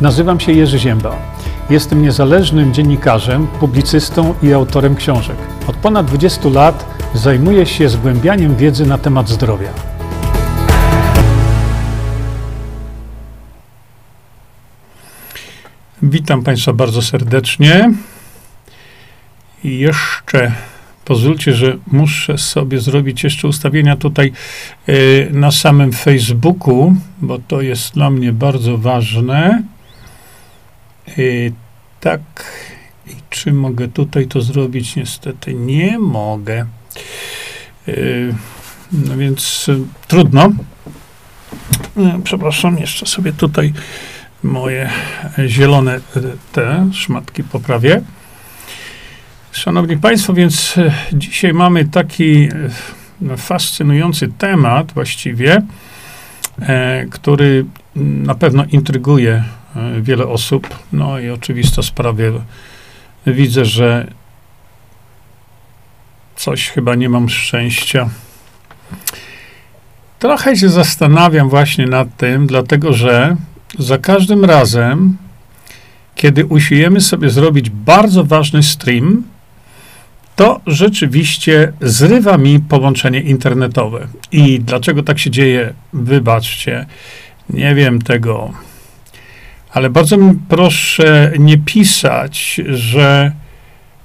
Nazywam się Jerzy Ziemba. Jestem niezależnym dziennikarzem, publicystą i autorem książek. Od ponad 20 lat zajmuję się zgłębianiem wiedzy na temat zdrowia. Witam Państwa bardzo serdecznie. I jeszcze pozwólcie, że muszę sobie zrobić jeszcze ustawienia tutaj y, na samym Facebooku, bo to jest dla mnie bardzo ważne. Y, tak, i czy mogę tutaj to zrobić? Niestety nie mogę. Y, no więc trudno. Przepraszam, jeszcze sobie tutaj moje zielone te szmatki poprawię. Szanowni Państwo, więc dzisiaj mamy taki fascynujący temat właściwie, który na pewno intryguje wiele osób. No i oczywista sprawa, widzę, że coś chyba nie mam szczęścia. Trochę się zastanawiam właśnie nad tym, dlatego że za każdym razem, kiedy usiłujemy sobie zrobić bardzo ważny stream, to rzeczywiście zrywa mi połączenie internetowe. I dlaczego tak się dzieje? Wybaczcie, nie wiem tego. Ale bardzo mi proszę nie pisać, że,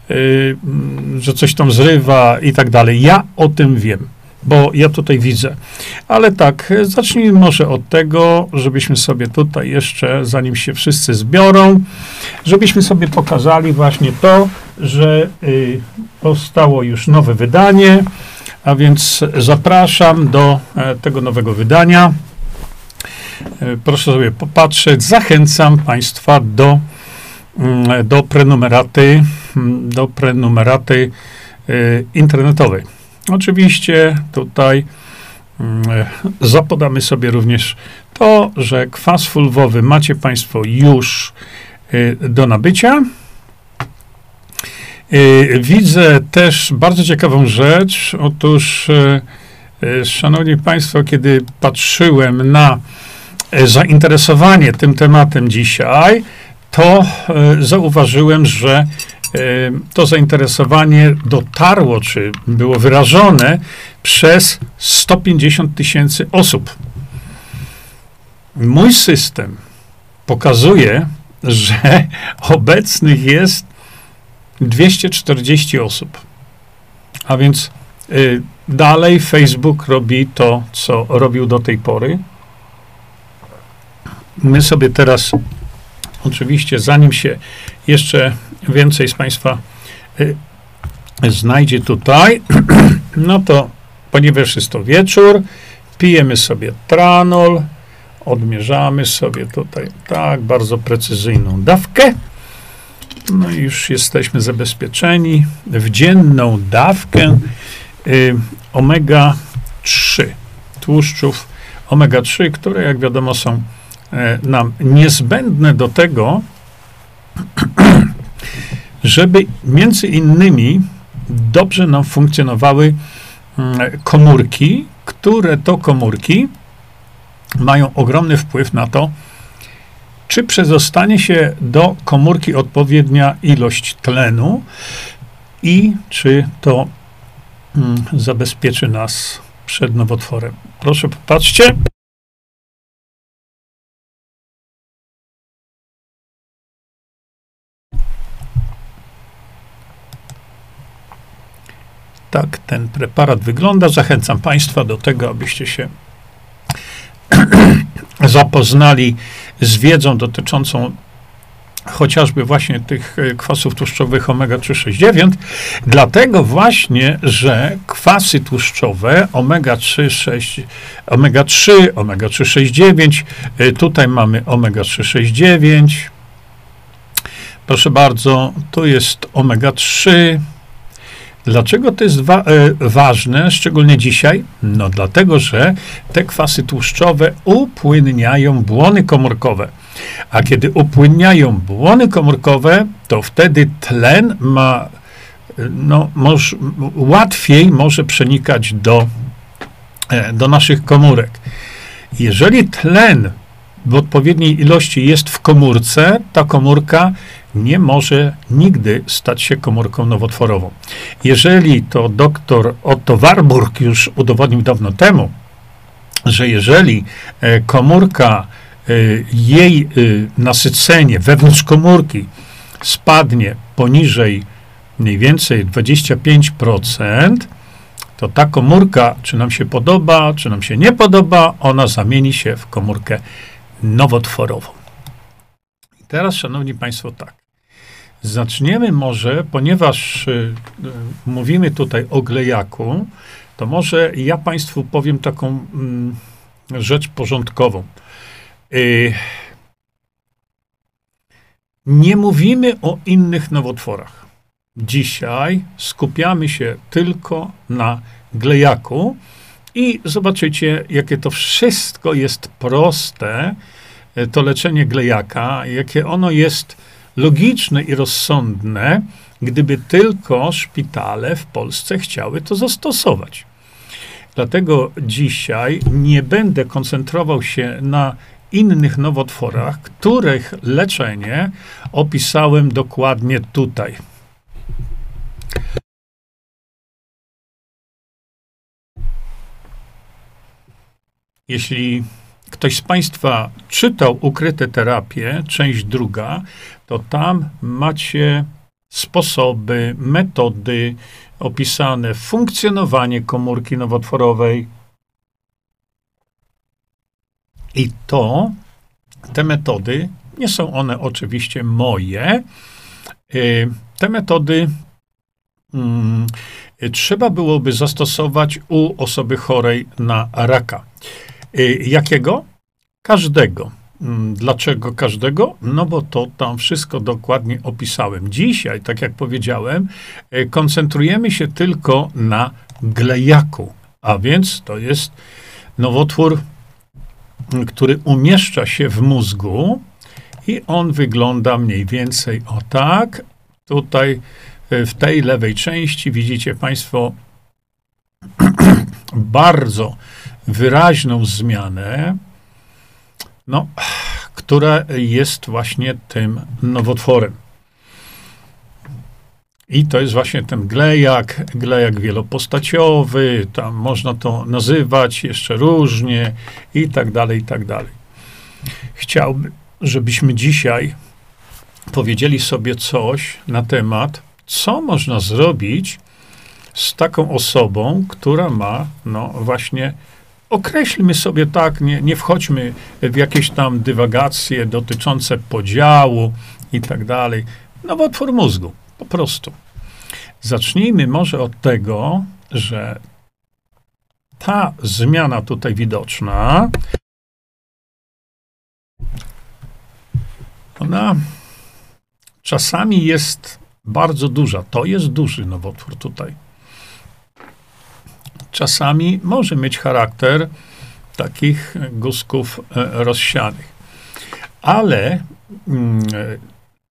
yy, że coś tam zrywa i tak dalej. Ja o tym wiem bo ja tutaj widzę. Ale tak, zacznijmy może od tego, żebyśmy sobie tutaj jeszcze, zanim się wszyscy zbiorą, żebyśmy sobie pokazali właśnie to, że y, powstało już nowe wydanie, a więc zapraszam do e, tego nowego wydania. E, proszę sobie popatrzeć. Zachęcam Państwa do, mm, do prenumeraty, mm, do prenumeraty e, internetowej. Oczywiście tutaj mm, zapodamy sobie również to, że kwas fulwowy macie Państwo już do nabycia. Widzę też bardzo ciekawą rzecz. Otóż, Szanowni Państwo, kiedy patrzyłem na zainteresowanie tym tematem dzisiaj, to zauważyłem, że to zainteresowanie dotarło, czy było wyrażone przez 150 tysięcy osób. Mój system pokazuje, że obecnych jest 240 osób. A więc y, dalej Facebook robi to, co robił do tej pory. My sobie teraz, oczywiście, zanim się jeszcze więcej z Państwa y, znajdzie tutaj, no to ponieważ jest to wieczór, pijemy sobie tranol, odmierzamy sobie tutaj tak bardzo precyzyjną dawkę. No i już jesteśmy zabezpieczeni w dzienną dawkę y, omega-3 tłuszczów omega-3, które jak wiadomo są nam niezbędne do tego, żeby między innymi dobrze nam funkcjonowały mm, komórki, które to komórki mają ogromny wpływ na to, czy przezostanie się do komórki odpowiednia ilość tlenu i czy to mm, zabezpieczy nas przed nowotworem. Proszę popatrzcie. Tak ten preparat wygląda. Zachęcam Państwa do tego, abyście się zapoznali z wiedzą dotyczącą chociażby właśnie tych e, kwasów tłuszczowych omega-3,6,9, dlatego właśnie, że kwasy tłuszczowe omega-3, 6, omega-3, omega-3,6,9, e, tutaj mamy omega-3,6,9, proszę bardzo, tu jest omega-3, Dlaczego to jest wa- e, ważne, szczególnie dzisiaj? No dlatego, że te kwasy tłuszczowe upłynniają błony komórkowe. A kiedy upłynniają błony komórkowe, to wtedy tlen ma, no, moż, łatwiej może przenikać do, e, do naszych komórek. Jeżeli tlen w odpowiedniej ilości jest w komórce, ta komórka nie może nigdy stać się komórką nowotworową. Jeżeli to doktor Otto Warburg już udowodnił dawno temu, że jeżeli e, komórka, e, jej e, nasycenie wewnątrz komórki spadnie poniżej mniej więcej 25%, to ta komórka, czy nam się podoba, czy nam się nie podoba, ona zamieni się w komórkę nowotworową. I teraz, szanowni państwo, tak. Zaczniemy może, ponieważ y, y, mówimy tutaj o glejaku, to może ja Państwu powiem taką y, rzecz porządkową. Y, nie mówimy o innych nowotworach. Dzisiaj skupiamy się tylko na glejaku i zobaczycie, jakie to wszystko jest proste, y, to leczenie glejaka, jakie ono jest logiczne i rozsądne, gdyby tylko szpitale w Polsce chciały to zastosować. Dlatego dzisiaj nie będę koncentrował się na innych nowotworach, których leczenie opisałem dokładnie tutaj. Jeśli ktoś z Państwa czytał Ukryte terapie, część druga, to tam macie sposoby, metody opisane, funkcjonowanie komórki nowotworowej. I to, te metody, nie są one oczywiście moje, y, te metody hmm, trzeba byłoby zastosować u osoby chorej na raka. Y, jakiego? Każdego. Mm, dlaczego każdego? No bo to tam wszystko dokładnie opisałem. Dzisiaj, tak jak powiedziałem, y, koncentrujemy się tylko na glejaku, a więc to jest nowotwór, który umieszcza się w mózgu i on wygląda mniej więcej o tak. Tutaj y, w tej lewej części widzicie Państwo bardzo wyraźną zmianę, no, która jest właśnie tym nowotworem. I to jest właśnie ten glejak, glejak wielopostaciowy, tam można to nazywać jeszcze różnie i tak dalej, i tak dalej. Chciałbym, żebyśmy dzisiaj powiedzieli sobie coś na temat, co można zrobić z taką osobą, która ma, no właśnie, określmy sobie tak, nie, nie wchodźmy w jakieś tam dywagacje dotyczące podziału i tak dalej. Nowotwór mózgu, po prostu. Zacznijmy może od tego, że ta zmiana tutaj widoczna, ona czasami jest bardzo duża. To jest duży nowotwór tutaj czasami może mieć charakter takich guzków e, rozsianych. Ale mm,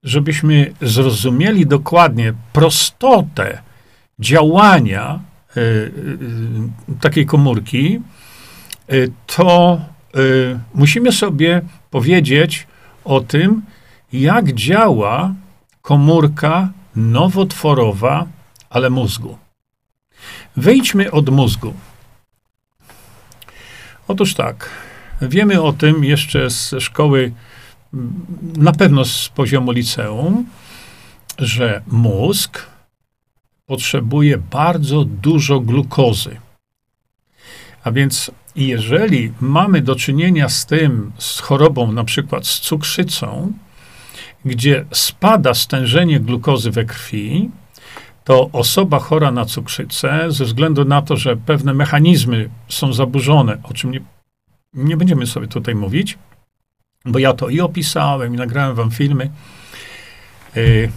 żebyśmy zrozumieli dokładnie prostotę działania e, e, takiej komórki, to musimy sobie powiedzieć o tym, jak działa komórka nowotworowa, ale mózgu. Wyjdźmy od mózgu. Otóż tak, wiemy o tym jeszcze ze szkoły, na pewno z poziomu liceum, że mózg potrzebuje bardzo dużo glukozy. A więc jeżeli mamy do czynienia z tym, z chorobą na przykład z cukrzycą, gdzie spada stężenie glukozy we krwi, to osoba chora na cukrzycę, ze względu na to, że pewne mechanizmy są zaburzone, o czym nie, nie będziemy sobie tutaj mówić, bo ja to i opisałem, i nagrałem wam filmy, yy,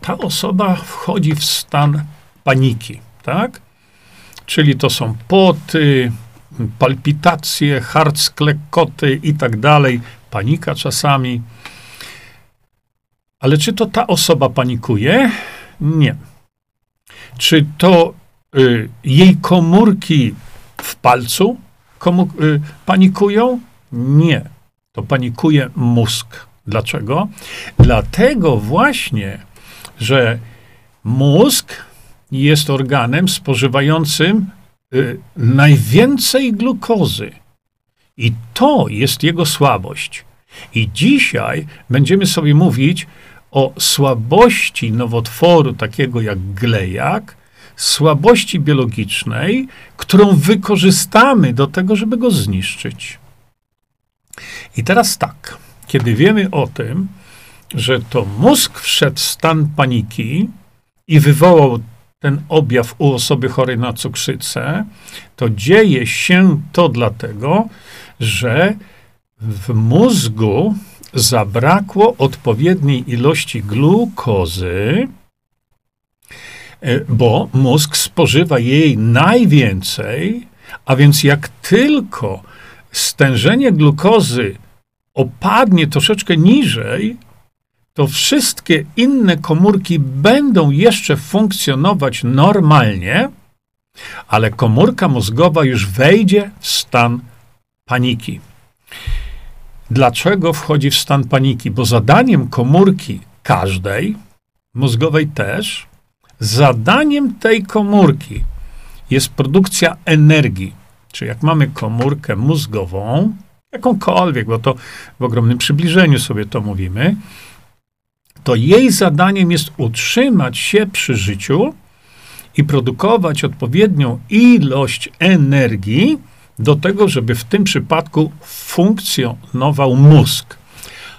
ta osoba wchodzi w stan paniki, tak? Czyli to są poty, palpitacje, harcklekoty i tak dalej, panika czasami. Ale czy to ta osoba panikuje? Nie. Czy to y, jej komórki w palcu komu, y, panikują? Nie. to panikuje mózg. Dlaczego? Dlatego właśnie, że mózg jest organem spożywającym y, najwięcej glukozy. I to jest jego słabość. I dzisiaj będziemy sobie mówić o słabości nowotworu, takiego jak glejak, słabości biologicznej, którą wykorzystamy do tego, żeby go zniszczyć. I teraz tak, kiedy wiemy o tym, że to mózg wszedł w stan paniki i wywołał ten objaw u osoby chorej na cukrzycę, to dzieje się to dlatego, że w mózgu zabrakło odpowiedniej ilości glukozy, e, bo mózg spożywa jej najwięcej, a więc jak tylko stężenie glukozy opadnie troszeczkę niżej, to wszystkie inne komórki będą jeszcze funkcjonować normalnie, ale komórka mózgowa już wejdzie w stan paniki. Dlaczego wchodzi w stan paniki? Bo zadaniem komórki każdej, mózgowej też, zadaniem tej komórki jest produkcja energii. Czyli jak mamy komórkę mózgową, jakąkolwiek, bo to w ogromnym przybliżeniu sobie to mówimy, to jej zadaniem jest utrzymać się przy życiu i produkować odpowiednią ilość energii do tego, żeby w tym przypadku funkcjonował mózg.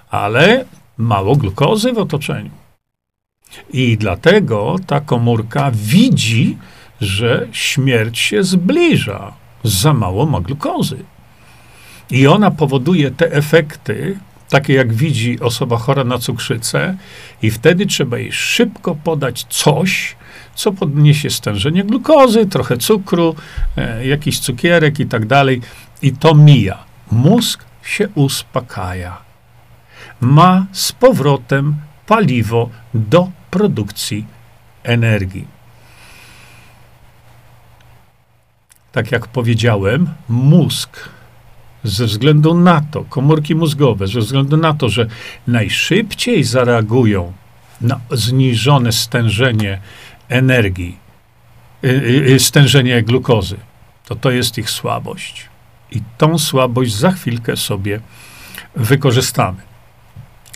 Ale mało glukozy w otoczeniu. I dlatego ta komórka widzi, że śmierć się zbliża. Za mało ma glukozy. I ona powoduje te efekty, takie jak widzi osoba chora na cukrzycę, i wtedy trzeba jej szybko podać coś, co podniesie stężenie glukozy, trochę cukru, e, jakiś cukierek i tak dalej. I to mija. Mózg się uspokaja. Ma z powrotem paliwo do produkcji energii. Tak jak powiedziałem, mózg ze względu na to, komórki mózgowe, ze względu na to, że najszybciej zareagują na zniżone stężenie energii, y, y, stężenie glukozy, to to jest ich słabość. I tą słabość za chwilkę sobie wykorzystamy.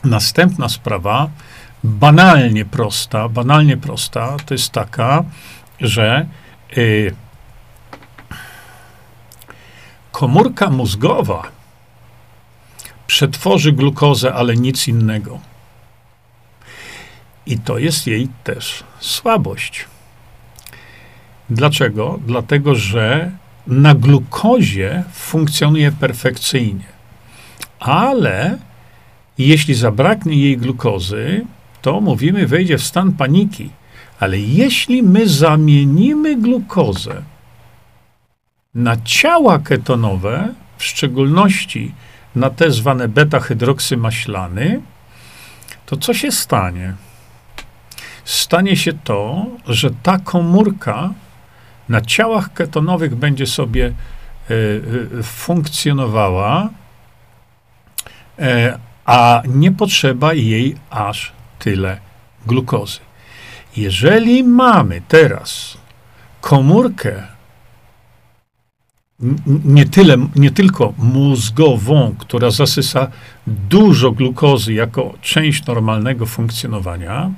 Następna sprawa, banalnie prosta, banalnie prosta, to jest taka, że y, komórka mózgowa przetworzy glukozę, ale nic innego. I to jest jej też słabość. Dlaczego? Dlatego, że na glukozie funkcjonuje perfekcyjnie. Ale jeśli zabraknie jej glukozy, to mówimy, wejdzie w stan paniki. Ale jeśli my zamienimy glukozę na ciała ketonowe, w szczególności na te zwane beta-hydroksymaślany, to co się stanie? Stanie się to, że ta komórka na ciałach ketonowych będzie sobie y, y, funkcjonowała, y, a nie potrzeba jej aż tyle glukozy. Jeżeli mamy teraz komórkę nie, tyle, nie tylko mózgową, która zasysa dużo glukozy jako część normalnego funkcjonowania,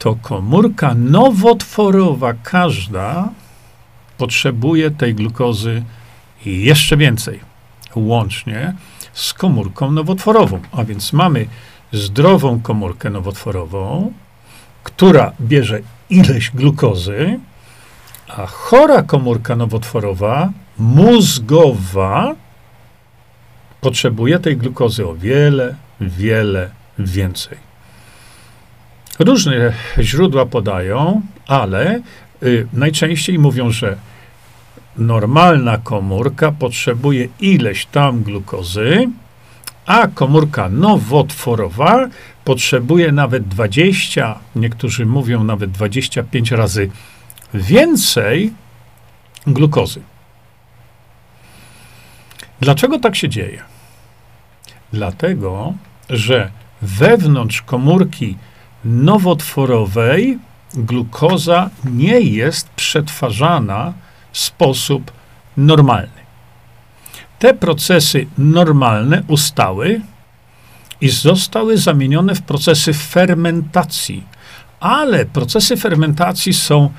to komórka nowotworowa każda potrzebuje tej glukozy jeszcze więcej, łącznie z komórką nowotworową. A więc mamy zdrową komórkę nowotworową, która bierze ileś glukozy, a chora komórka nowotworowa, mózgowa, potrzebuje tej glukozy o wiele, wiele więcej. Różne źródła podają, ale y, najczęściej mówią, że normalna komórka potrzebuje ileś tam glukozy, a komórka nowotworowa potrzebuje nawet 20, niektórzy mówią nawet 25 razy więcej glukozy. Dlaczego tak się dzieje? Dlatego, że wewnątrz komórki nowotworowej glukoza nie jest przetwarzana w sposób normalny. Te procesy normalne ustały i zostały zamienione w procesy fermentacji. Ale procesy fermentacji są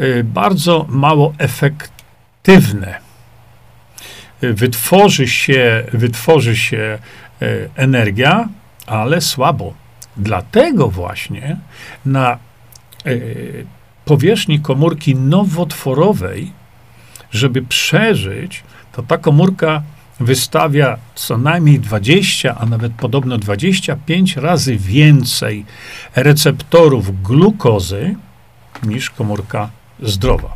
y, bardzo mało efektywne. Y, wytworzy się, wytworzy się y, energia, ale słabo. Dlatego właśnie na powierzchni komórki nowotworowej, żeby przeżyć, to ta komórka wystawia co najmniej 20, a nawet podobno 25 razy więcej receptorów glukozy niż komórka zdrowa.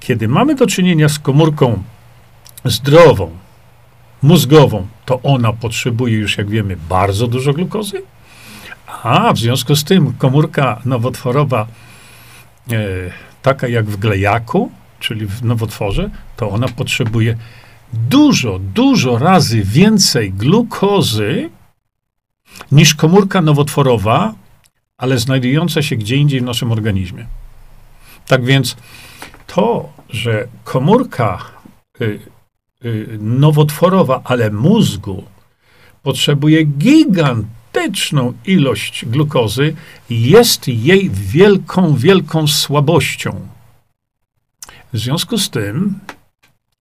Kiedy mamy do czynienia z komórką zdrową, mózgową, to ona potrzebuje już, jak wiemy, bardzo dużo glukozy, a w związku z tym komórka nowotworowa, e, taka jak w glejaku, czyli w nowotworze, to ona potrzebuje dużo, dużo razy więcej glukozy niż komórka nowotworowa, ale znajdująca się gdzie indziej w naszym organizmie. Tak więc to, że komórka y, y, nowotworowa, ale mózgu potrzebuje gigantyczną ilość glukozy, jest jej wielką, wielką słabością. W związku z tym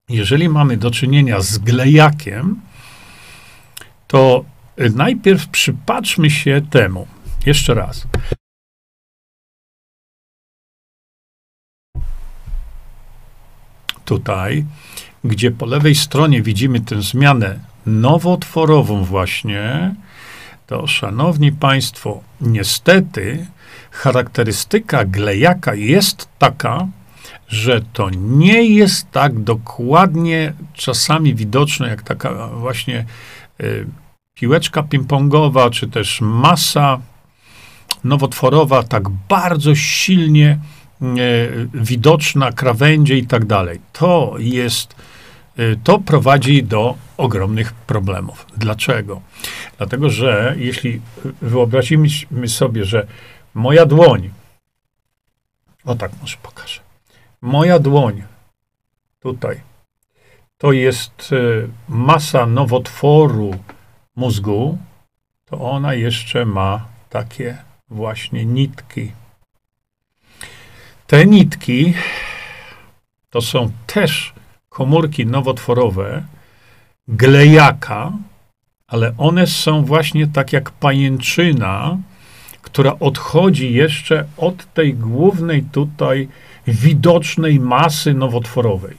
jeżeli mamy do czynienia z glejakiem, to najpierw przypatrzmy się temu. Jeszcze raz. Tutaj, gdzie po lewej stronie widzimy tę zmianę nowotworową właśnie, to szanowni państwo, niestety charakterystyka glejaka jest taka, że to nie jest tak dokładnie czasami widoczne, jak taka właśnie y, piłeczka ping-pongowa, czy też masa nowotworowa, tak bardzo silnie y, widoczna, krawędzie i tak dalej. To jest, to prowadzi do ogromnych problemów. Dlaczego? Dlatego, że jeśli wyobrazimy sobie, że moja dłoń, o tak może pokażę, Moja dłoń, tutaj, to jest e, masa nowotworu mózgu, to ona jeszcze ma takie właśnie nitki. Te nitki to są też komórki nowotworowe, glejaka, ale one są właśnie tak jak pajęczyna, która odchodzi jeszcze od tej głównej tutaj widocznej masy nowotworowej.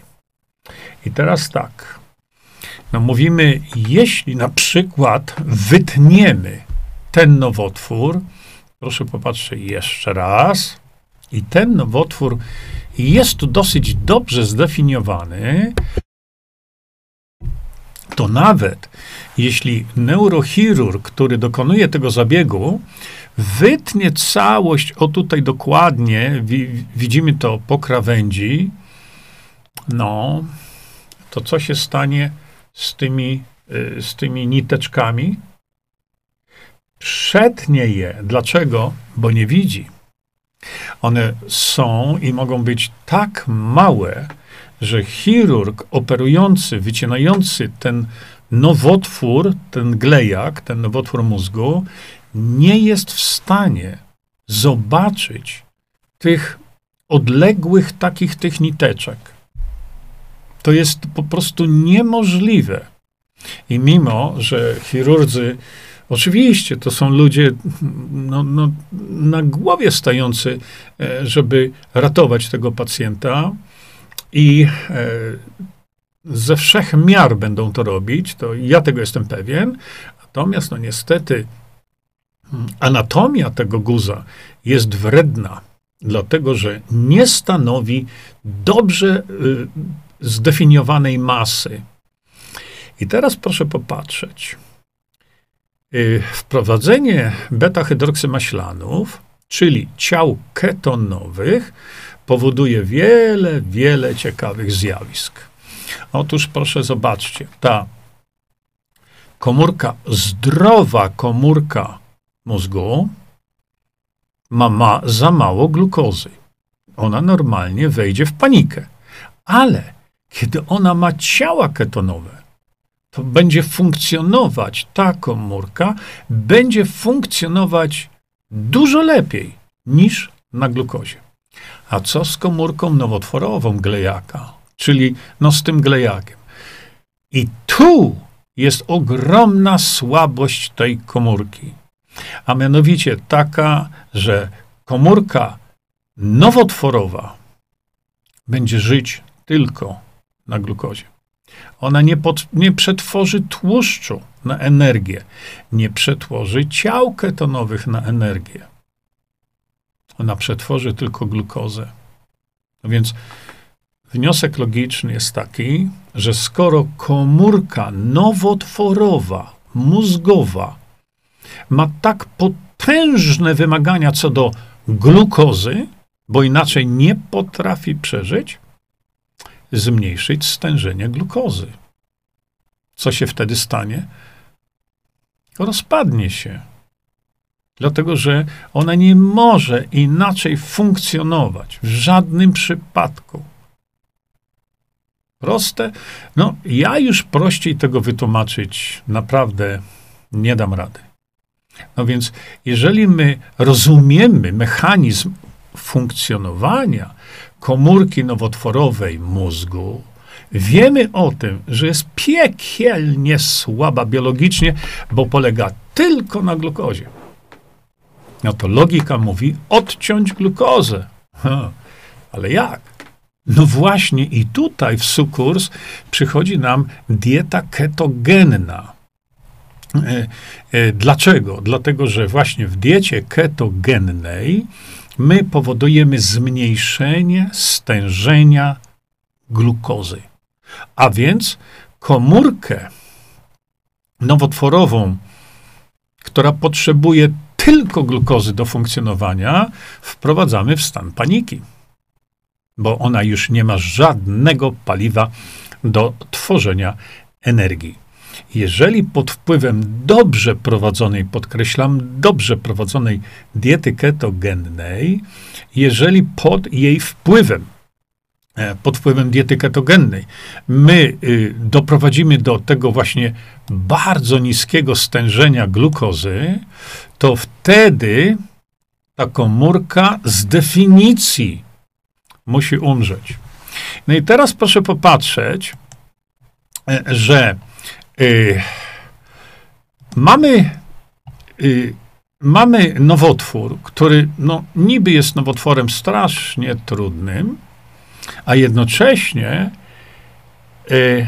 I teraz tak. No mówimy, jeśli na przykład wytniemy ten nowotwór, proszę popatrzeć jeszcze raz, i ten nowotwór jest tu dosyć dobrze zdefiniowany, to nawet jeśli neurochirurg, który dokonuje tego zabiegu, wytnie całość, o tutaj dokładnie, wi widzimy to po krawędzi, no, to co się stanie z tymi, y, z tymi niteczkami? Przetnie je. Dlaczego? Bo nie widzi. One są i mogą być tak małe, że chirurg operujący, wycinający ten nowotwór, ten glejak, ten nowotwór mózgu, nie jest w stanie zobaczyć tych odległych takich tych niteczek. To jest po prostu niemożliwe. I mimo, że chirurdzy, oczywiście to są ludzie no, no, na głowie stający, e, żeby ratować tego pacjenta i e, ze wszech miar będą to robić, to ja tego jestem pewien. Natomiast, no niestety, anatomia tego guza jest wredna, dlatego że nie stanowi dobrze y, zdefiniowanej masy. I teraz proszę popatrzeć. Y, wprowadzenie beta-hydroksymaślanów, czyli ciał ketonowych, powoduje wiele, wiele ciekawych zjawisk. Otóż proszę zobaczcie, ta komórka, zdrowa komórka mózgu ma, ma za mało glukozy. Ona normalnie wejdzie w panikę. Ale kiedy ona ma ciała ketonowe, to będzie funkcjonować ta komórka, będzie funkcjonować dużo lepiej niż na glukozie. A co z komórką nowotworową glejaka, czyli no z tym glejakiem? I tu jest ogromna słabość tej komórki. A mianowicie taka, że komórka nowotworowa będzie żyć tylko na glukozie. Ona nie, pod, nie przetworzy tłuszczu na energię, nie przetworzy ciał ketonowych na energię. Ona przetworzy tylko glukozę. No więc wniosek logiczny jest taki, że skoro komórka nowotworowa, mózgowa ma tak potężne wymagania co do glukozy, bo inaczej nie potrafi przeżyć, zmniejszyć stężenie glukozy. Co się wtedy stanie? Rozpadnie się. Dlatego, że ona nie może inaczej funkcjonować w żadnym przypadku. Proste. No, ja już prościej tego wytłumaczyć naprawdę nie dam rady. No więc, jeżeli my rozumiemy mechanizm funkcjonowania komórki nowotworowej mózgu, wiemy o tym, że jest piekielnie słaba biologicznie, bo polega tylko na glukozie. No to logika mówi odciąć glukozę. Ha, ale jak? No właśnie i tutaj w sukurs przychodzi nam dieta ketogenna. E, e, dlaczego? Dlatego, że właśnie w diecie ketogennej my powodujemy zmniejszenie stężenia glukozy. A więc komórkę nowotworową, która potrzebuje tylko glukozy do funkcjonowania, wprowadzamy w stan paniki, bo ona już nie ma żadnego paliwa do tworzenia energii. Jeżeli pod wpływem dobrze prowadzonej, podkreślam, dobrze prowadzonej diety ketogennej, jeżeli pod jej wpływem, e, pod wpływem diety ketogennej, my y, doprowadzimy do tego właśnie bardzo niskiego stężenia glukozy, to wtedy ta komórka z definicji musi umrzeć. No i teraz proszę popatrzeć, e, że y, mamy, y, mamy nowotwór, który no, niby jest nowotworem strasznie trudnym, a jednocześnie y,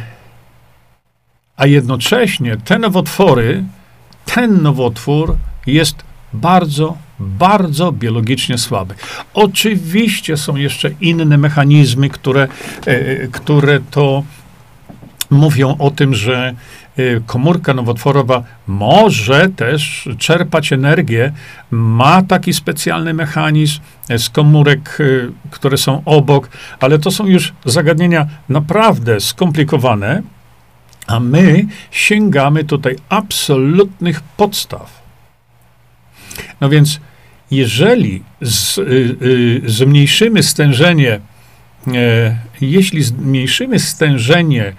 a jednocześnie te nowotwory, ten nowotwór jest bardzo, bardzo biologicznie słaby. Oczywiście są jeszcze inne mechanizmy, które, które to mówią o tym, że komórka nowotworowa może też czerpać energię, ma taki specjalny mechanizm z komórek, e, które są obok, ale to są już zagadnienia naprawdę skomplikowane, a my sięgamy tutaj absolutnych podstaw. No więc, jeżeli z, y, y, zmniejszymy stężenie, e, jeśli zmniejszymy stężenie y,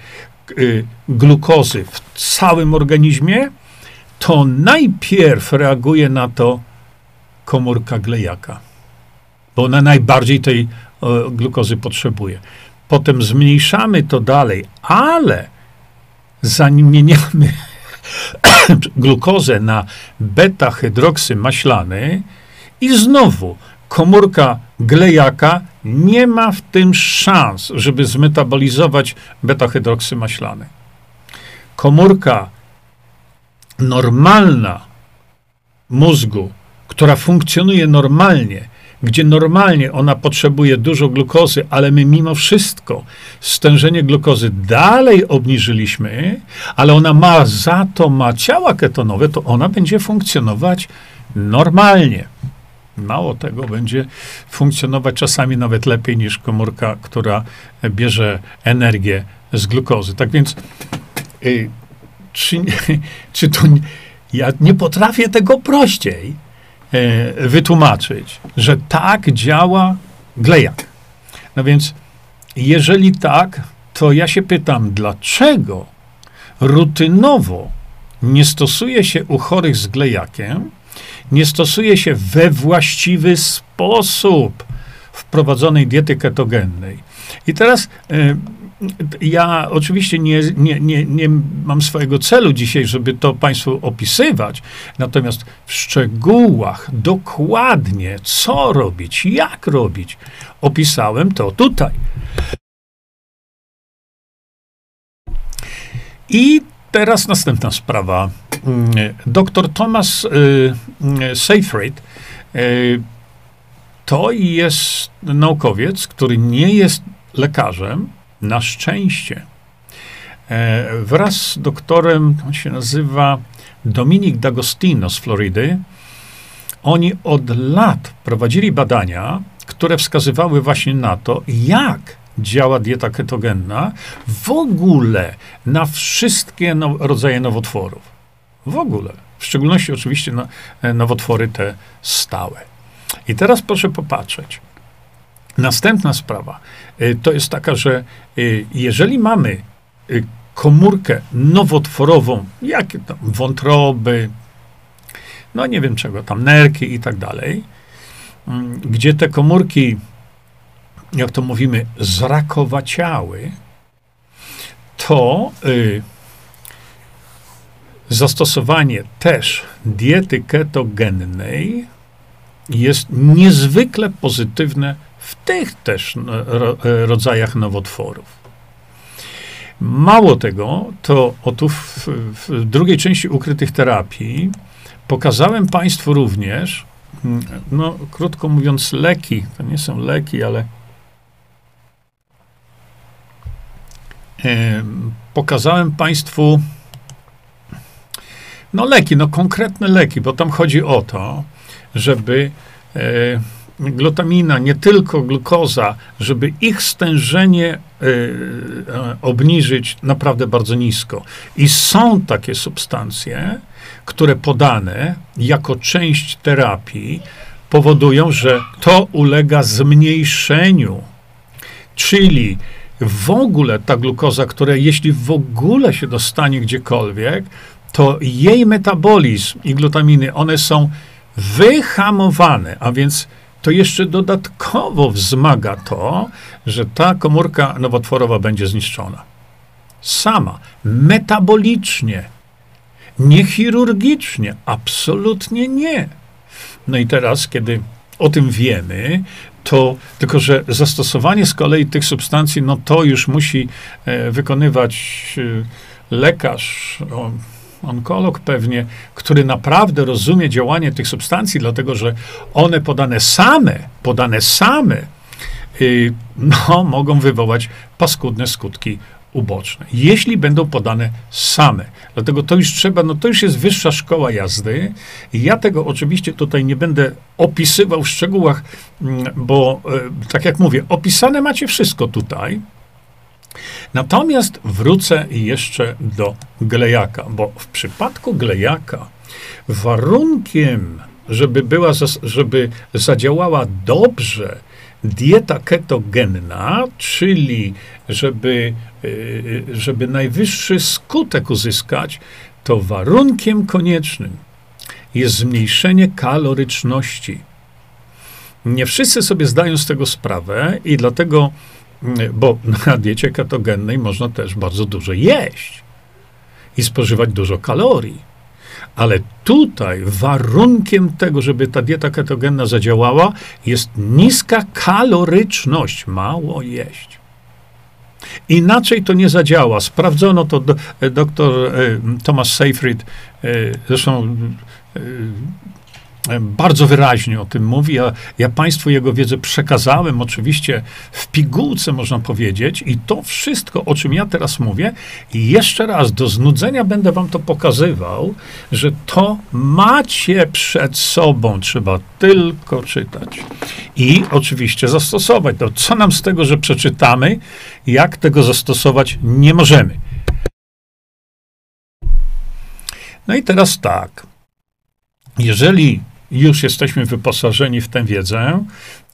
glukozy w całym organizmie, to najpierw reaguje na to komórka glejaka, bo ona najbardziej tej glukozy potrzebuje. Potem zmniejszamy to dalej, ale zamieniamy glukozę na beta-hydroksy maślany i znowu komórka glejaka nie ma w tym szans, żeby zmetabolizować beta-hydroksy maślany. Komórka normalna mózgu, która funkcjonuje normalnie, gdzie normalnie ona potrzebuje dużo glukozy, ale my mimo wszystko stężenie glukozy dalej obniżyliśmy, ale ona ma za to ma ciała ketonowe, to ona będzie funkcjonować normalnie. Mało tego, będzie funkcjonować czasami nawet lepiej niż komórka, która bierze energię z glukozy. Tak więc y, czy, czy to. Ja nie potrafię tego prościej e, wytłumaczyć, że tak działa glejak. No więc, jeżeli tak, to ja się pytam, dlaczego rutynowo nie stosuje się u chorych z glejakiem, nie stosuje się we właściwy sposób wprowadzonej diety ketogennej. I teraz y, ja oczywiście nie, nie, nie, nie mam swojego celu dzisiaj, żeby to Państwu opisywać, natomiast w szczegółach, dokładnie, co robić, jak robić, opisałem to tutaj. I teraz następna sprawa. Dr Thomas y, y, Seyfried y, to jest naukowiec, który nie jest lekarzem, na szczęście. E, wraz z doktorem, on się nazywa Dominik D'Agostino z Florydy, oni od lat prowadzili badania, które wskazywały właśnie na to, jak działa dieta ketogenna w ogóle na wszystkie no, rodzaje nowotworów. W ogóle. W szczególności oczywiście e, nowotwory te stałe. I teraz proszę popatrzeć. Następna sprawa e, to jest taka, że e, jeżeli mamy komórkę nowotworową, jakie tam wątroby, no nie wiem czego, tam nerki i tak dalej, mm, gdzie te komórki jak to mówimy, zrakowaciały, to y, zastosowanie też diety ketogennej jest niezwykle pozytywne w tych też ro, rodzajach nowotworów. Mało tego, to oto w, w drugiej części ukrytych terapii pokazałem Państwu również, mm, no krótko mówiąc, leki, to nie są leki, ale pokazałem Państwu no leki, no konkretne leki, bo tam chodzi o to, żeby e, glutamina, nie tylko glukoza, żeby ich stężenie e, e, obniżyć naprawdę bardzo nisko. I są takie substancje, które podane jako część terapii powodują, że to ulega zmniejszeniu. Czyli w ogóle ta glukoza, która jeśli w ogóle się dostanie gdziekolwiek, to jej metabolizm i glutaminy, one są wyhamowane, a więc to jeszcze dodatkowo wzmaga to, że ta komórka nowotworowa będzie zniszczona. Sama, metabolicznie, nie chirurgicznie, absolutnie nie. No i teraz, kiedy o tym wiemy, to tylko, że zastosowanie z kolei tych substancji, no to już musi e, wykonywać e, lekarz, on, onkolog pewnie, który naprawdę rozumie działanie tych substancji, dlatego że one podane same, podane same, y, no, mogą wywołać paskudne skutki uboczne, jeśli będą podane same. Dlatego to już trzeba, no to już jest wyższa szkoła jazdy. Ja tego oczywiście tutaj nie będę opisywał w szczegółach, mm, bo e, tak jak mówię, opisane macie wszystko tutaj. Natomiast wrócę jeszcze do glejaka, bo w przypadku glejaka warunkiem, żeby, była, żeby zadziałała dobrze dieta ketogenna, czyli żeby, y, żeby najwyższy skutek uzyskać, to warunkiem koniecznym jest zmniejszenie kaloryczności. Nie wszyscy sobie zdają z tego sprawę i dlatego, bo na diecie ketogennej można też bardzo dużo jeść i spożywać dużo kalorii. Ale tutaj warunkiem tego, żeby ta dieta ketogenna zadziałała, jest niska kaloryczność, mało jeść. Inaczej to nie zadziała. Sprawdzono to do, dr e, Thomas Seyfried, e, zresztą e, bardzo wyraźnie o tym mówi. Ja, ja Państwu jego wiedzę przekazałem, oczywiście w pigułce można powiedzieć, i to wszystko, o czym ja teraz mówię, jeszcze raz do znudzenia będę Wam to pokazywał, że to macie przed sobą, trzeba tylko czytać. I oczywiście zastosować. To co nam z tego, że przeczytamy, jak tego zastosować nie możemy. No i teraz tak. Jeżeli już jesteśmy wyposażeni w tę wiedzę,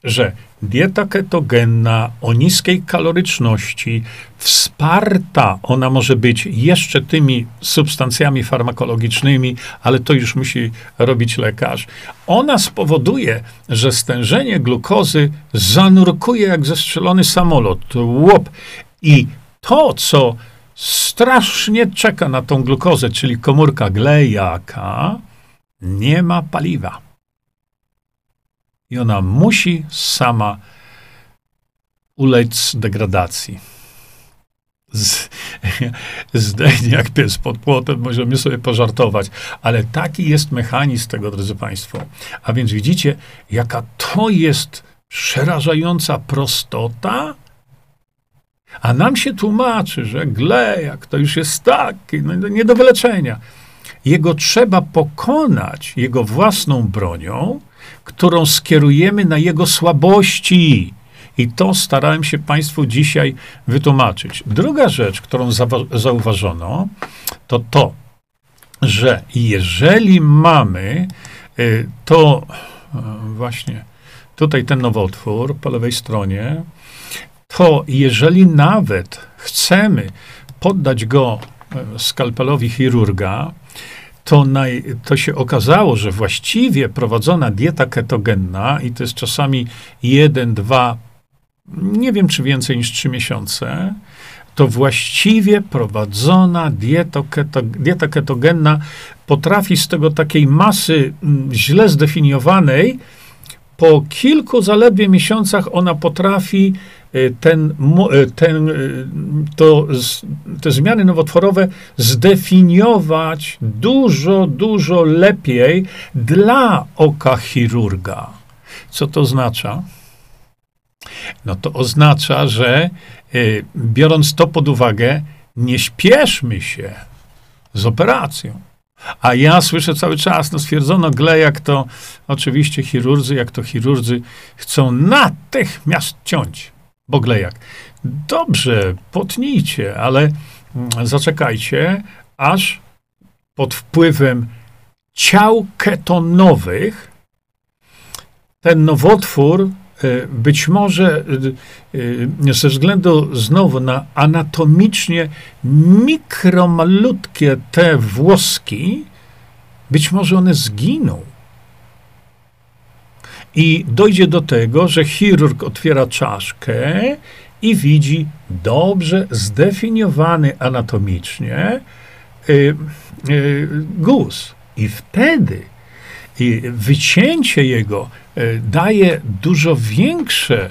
że dieta ketogenna o niskiej kaloryczności, wsparta, ona może być jeszcze tymi substancjami farmakologicznymi, ale to już musi robić lekarz. Ona spowoduje, że stężenie glukozy zanurkuje jak zestrzelony samolot. Łop. I to, co strasznie czeka na tą glukozę, czyli komórka glejaka, nie ma paliwa. I ona musi sama ulec degradacji. Z, zdechnie jak pies pod płotem, możemy sobie pożartować, ale taki jest mechanizm tego, drodzy Państwo. A więc widzicie, jaka to jest przerażająca prostota, a nam się tłumaczy, że glejak to już jest taki, no, nie do wyleczenia. Jego trzeba pokonać jego własną bronią, którą skierujemy na jego słabości. I to starałem się Państwu dzisiaj wytłumaczyć. Druga rzecz, którą zauważono, to to, że jeżeli mamy y, to y, właśnie tutaj ten nowotwór po lewej stronie, to jeżeli nawet chcemy poddać go y, skalpelowi chirurga, to, naj, to się okazało, że właściwie prowadzona dieta ketogenna, i to jest czasami jeden, dwa, nie wiem czy więcej niż trzy miesiące, to właściwie prowadzona dieta, keto, dieta ketogenna potrafi z tego takiej masy mm, źle zdefiniowanej, po kilku zaledwie miesiącach ona potrafi ten, y, ten, y, to, te zmiany nowotworowe zdefiniować dużo, dużo lepiej dla oka chirurga. Co to oznacza? No to oznacza, że biorąc to pod uwagę, nie śpieszmy się z operacją. A ja słyszę cały czas, no stwierdzono glejak, to oczywiście chirurdzy, jak to chirurdzy, chcą natychmiast ciąć. Boglejak. Dobrze, potnijcie, ale mm, zaczekajcie, aż pod wpływem ciał ketonowych ten nowotwór e, być może e, e, ze względu znowu na anatomicznie mikromalutkie te włoski, być może one zginą. I dojdzie do tego, że chirurg otwiera czaszkę i widzi dobrze zdefiniowany anatomicznie y, y, guz. I wtedy wycięcie jego y, daje dużo większe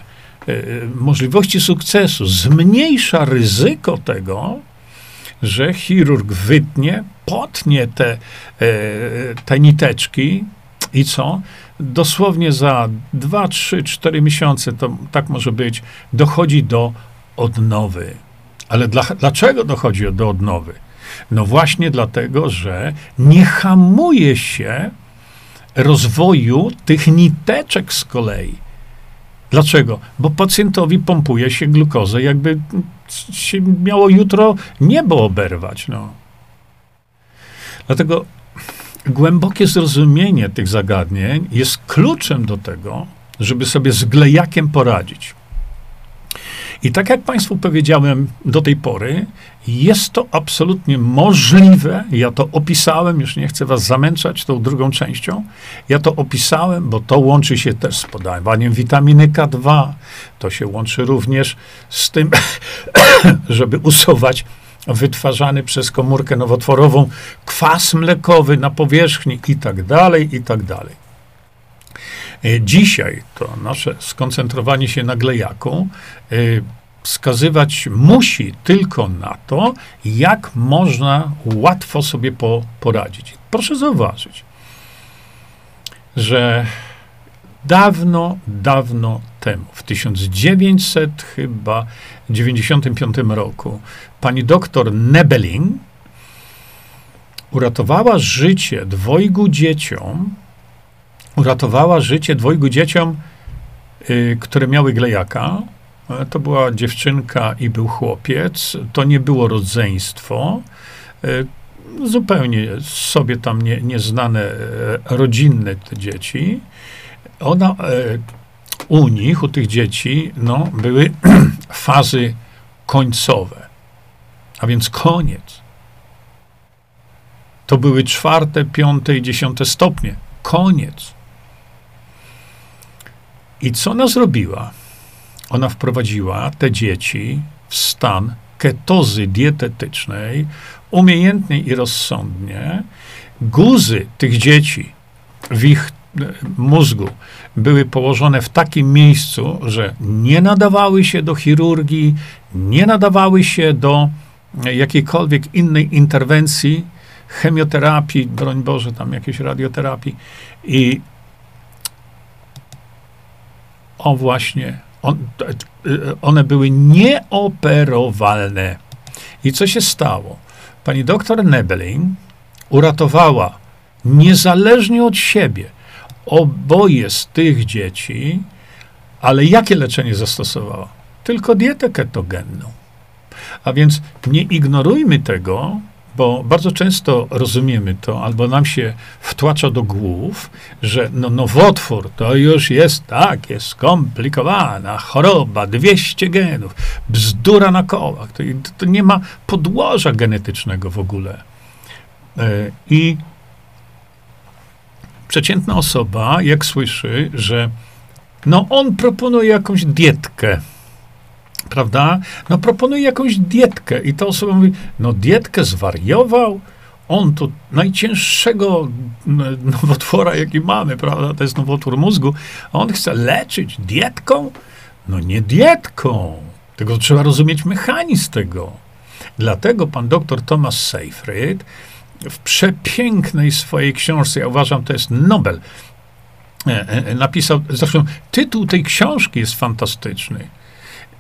możliwości sukcesu, zmniejsza ryzyko tego, że chirurg wytnie, potnie te, te niteczki i co? Dosłownie za 2, 3, 4 miesiące, to tak może być, dochodzi do odnowy. Ale dla, dlaczego dochodzi do odnowy? No właśnie dlatego, że nie hamuje się rozwoju tych niteczek z kolei. Dlaczego? Bo pacjentowi pompuje się glukozę, jakby się miało jutro niebo oberwać. No. Dlatego głębokie zrozumienie tych zagadnień jest kluczem do tego, żeby sobie z glejakiem poradzić. I tak jak Państwu powiedziałem do tej pory, jest to absolutnie możliwe. Ja to opisałem, już nie chcę Was zamęczać tą drugą częścią. Ja to opisałem, bo to łączy się też z podawaniem witaminy K2. To się łączy również z tym, żeby usuwać wytwarzany przez komórkę nowotworową kwas mlekowy na powierzchni i tak dalej, i tak dalej. E, dzisiaj to nasze skoncentrowanie się na glejaku e, wskazywać musi tylko na to, jak można łatwo sobie po, poradzić. Proszę zauważyć, że dawno, dawno temu, w 1900 chyba 95 roku, pani doktor Nebeling uratowała życie dwojgu dzieciom, uratowała życie dwojgu dzieciom, y, które miały glejaka. E, to była dziewczynka i był chłopiec. To nie było rodzeństwo. Y, zupełnie sobie tam nie, nieznane, e, rodzinne te dzieci. Ona, e, u nich, u tych dzieci, no, były fazy końcowe, a więc koniec. To były czwarte, piąte i dziesiąte stopnie. Koniec. I co ona zrobiła? Ona wprowadziła te dzieci w stan ketozy dietetycznej, umiejętnie i rozsądnie. Guzy tych dzieci w ich mózgu były położone w takim miejscu, że nie nadawały się do chirurgii, nie nadawały się do jakiejkolwiek innej interwencji, chemioterapii, broń Boże, tam jakiejś radioterapii. I o właśnie, on, one były nieoperowalne. I co się stało? Pani doktor Nebelin uratowała niezależnie od siebie oboje z tych dzieci, ale jakie leczenie zastosowała? Tylko dietę ketogenną. A więc nie ignorujmy tego, bo bardzo często rozumiemy to, albo nam się wtłacza do głów, że no, nowotwór to już jest tak, jest skomplikowana choroba, 200 genów, bzdura na kołach, to, to nie ma podłoża genetycznego w ogóle. E, I przeciętna osoba, jak słyszy, że no on proponuje jakąś dietkę, prawda? No proponuje jakąś dietkę i ta osoba mówi, no dietkę zwariował, on tu najcięższego nowotwora, jaki mamy, prawda, to jest nowotwór mózgu, a on chce leczyć dietką? No nie dietką, tylko trzeba rozumieć mechanizm tego. Dlatego pan doktor Thomas Seyfried w przepięknej swojej książce, ja uważam, to jest Nobel, e, e, napisał, zresztą tytuł tej książki jest fantastyczny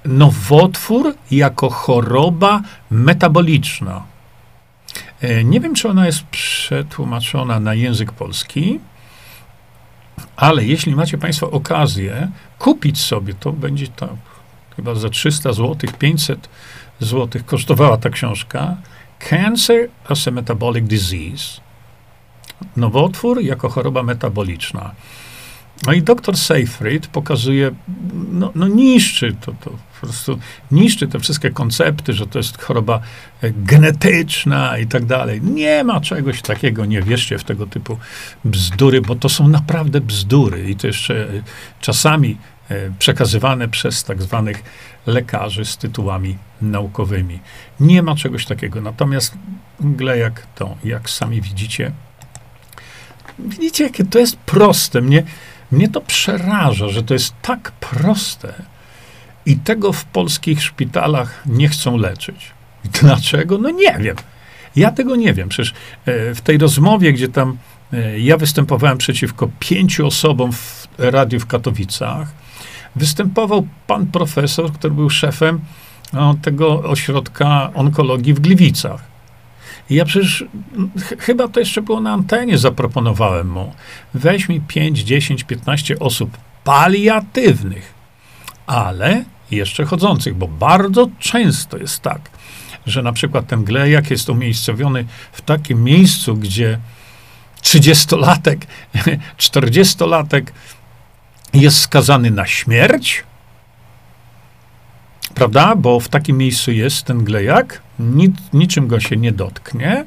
nowotwór jako choroba metaboliczna. E, nie wiem, czy ona jest przetłumaczona na język polski, ale jeśli macie Państwo okazję kupić sobie, to będzie to chyba za 300 zł, 500 zł kosztowała ta książka. Cancer as a Metabolic Disease. Nowotwór jako choroba metaboliczna. No i doktor Seyfried pokazuje, no, no niszczy to, to, po prostu niszczy te wszystkie koncepty, że to jest choroba e, genetyczna i tak dalej. Nie ma czegoś takiego, nie wierzcie w tego typu bzdury, bo to są naprawdę bzdury i to jeszcze e, czasami przekazywane przez tak zwanych lekarzy z tytułami naukowymi. Nie ma czegoś takiego. Natomiast Glejak to, jak sami widzicie, widzicie, jakie to jest proste. Mnie, mnie to przeraża, że to jest tak proste i tego w polskich szpitalach nie chcą leczyć. Dlaczego? No nie wiem. Ja tego nie wiem. Przecież e, w tej rozmowie, gdzie tam e, ja występowałem przeciwko pięciu osobom w radiu w Katowicach, występował pan profesor, który był szefem no, tego ośrodka onkologii w Gliwicach. I ja przecież ch chyba to jeszcze było na antenie, zaproponowałem mu. Weź mi 5, 10, 15 osób paliatywnych, ale jeszcze chodzących, bo bardzo często jest tak, że na przykład ten glejak jest umiejscowiony w takim miejscu, gdzie 30-latek, 40-latek jest skazany na śmierć, prawda? Bo w takim miejscu jest ten glejak, nic, niczym go się nie dotknie,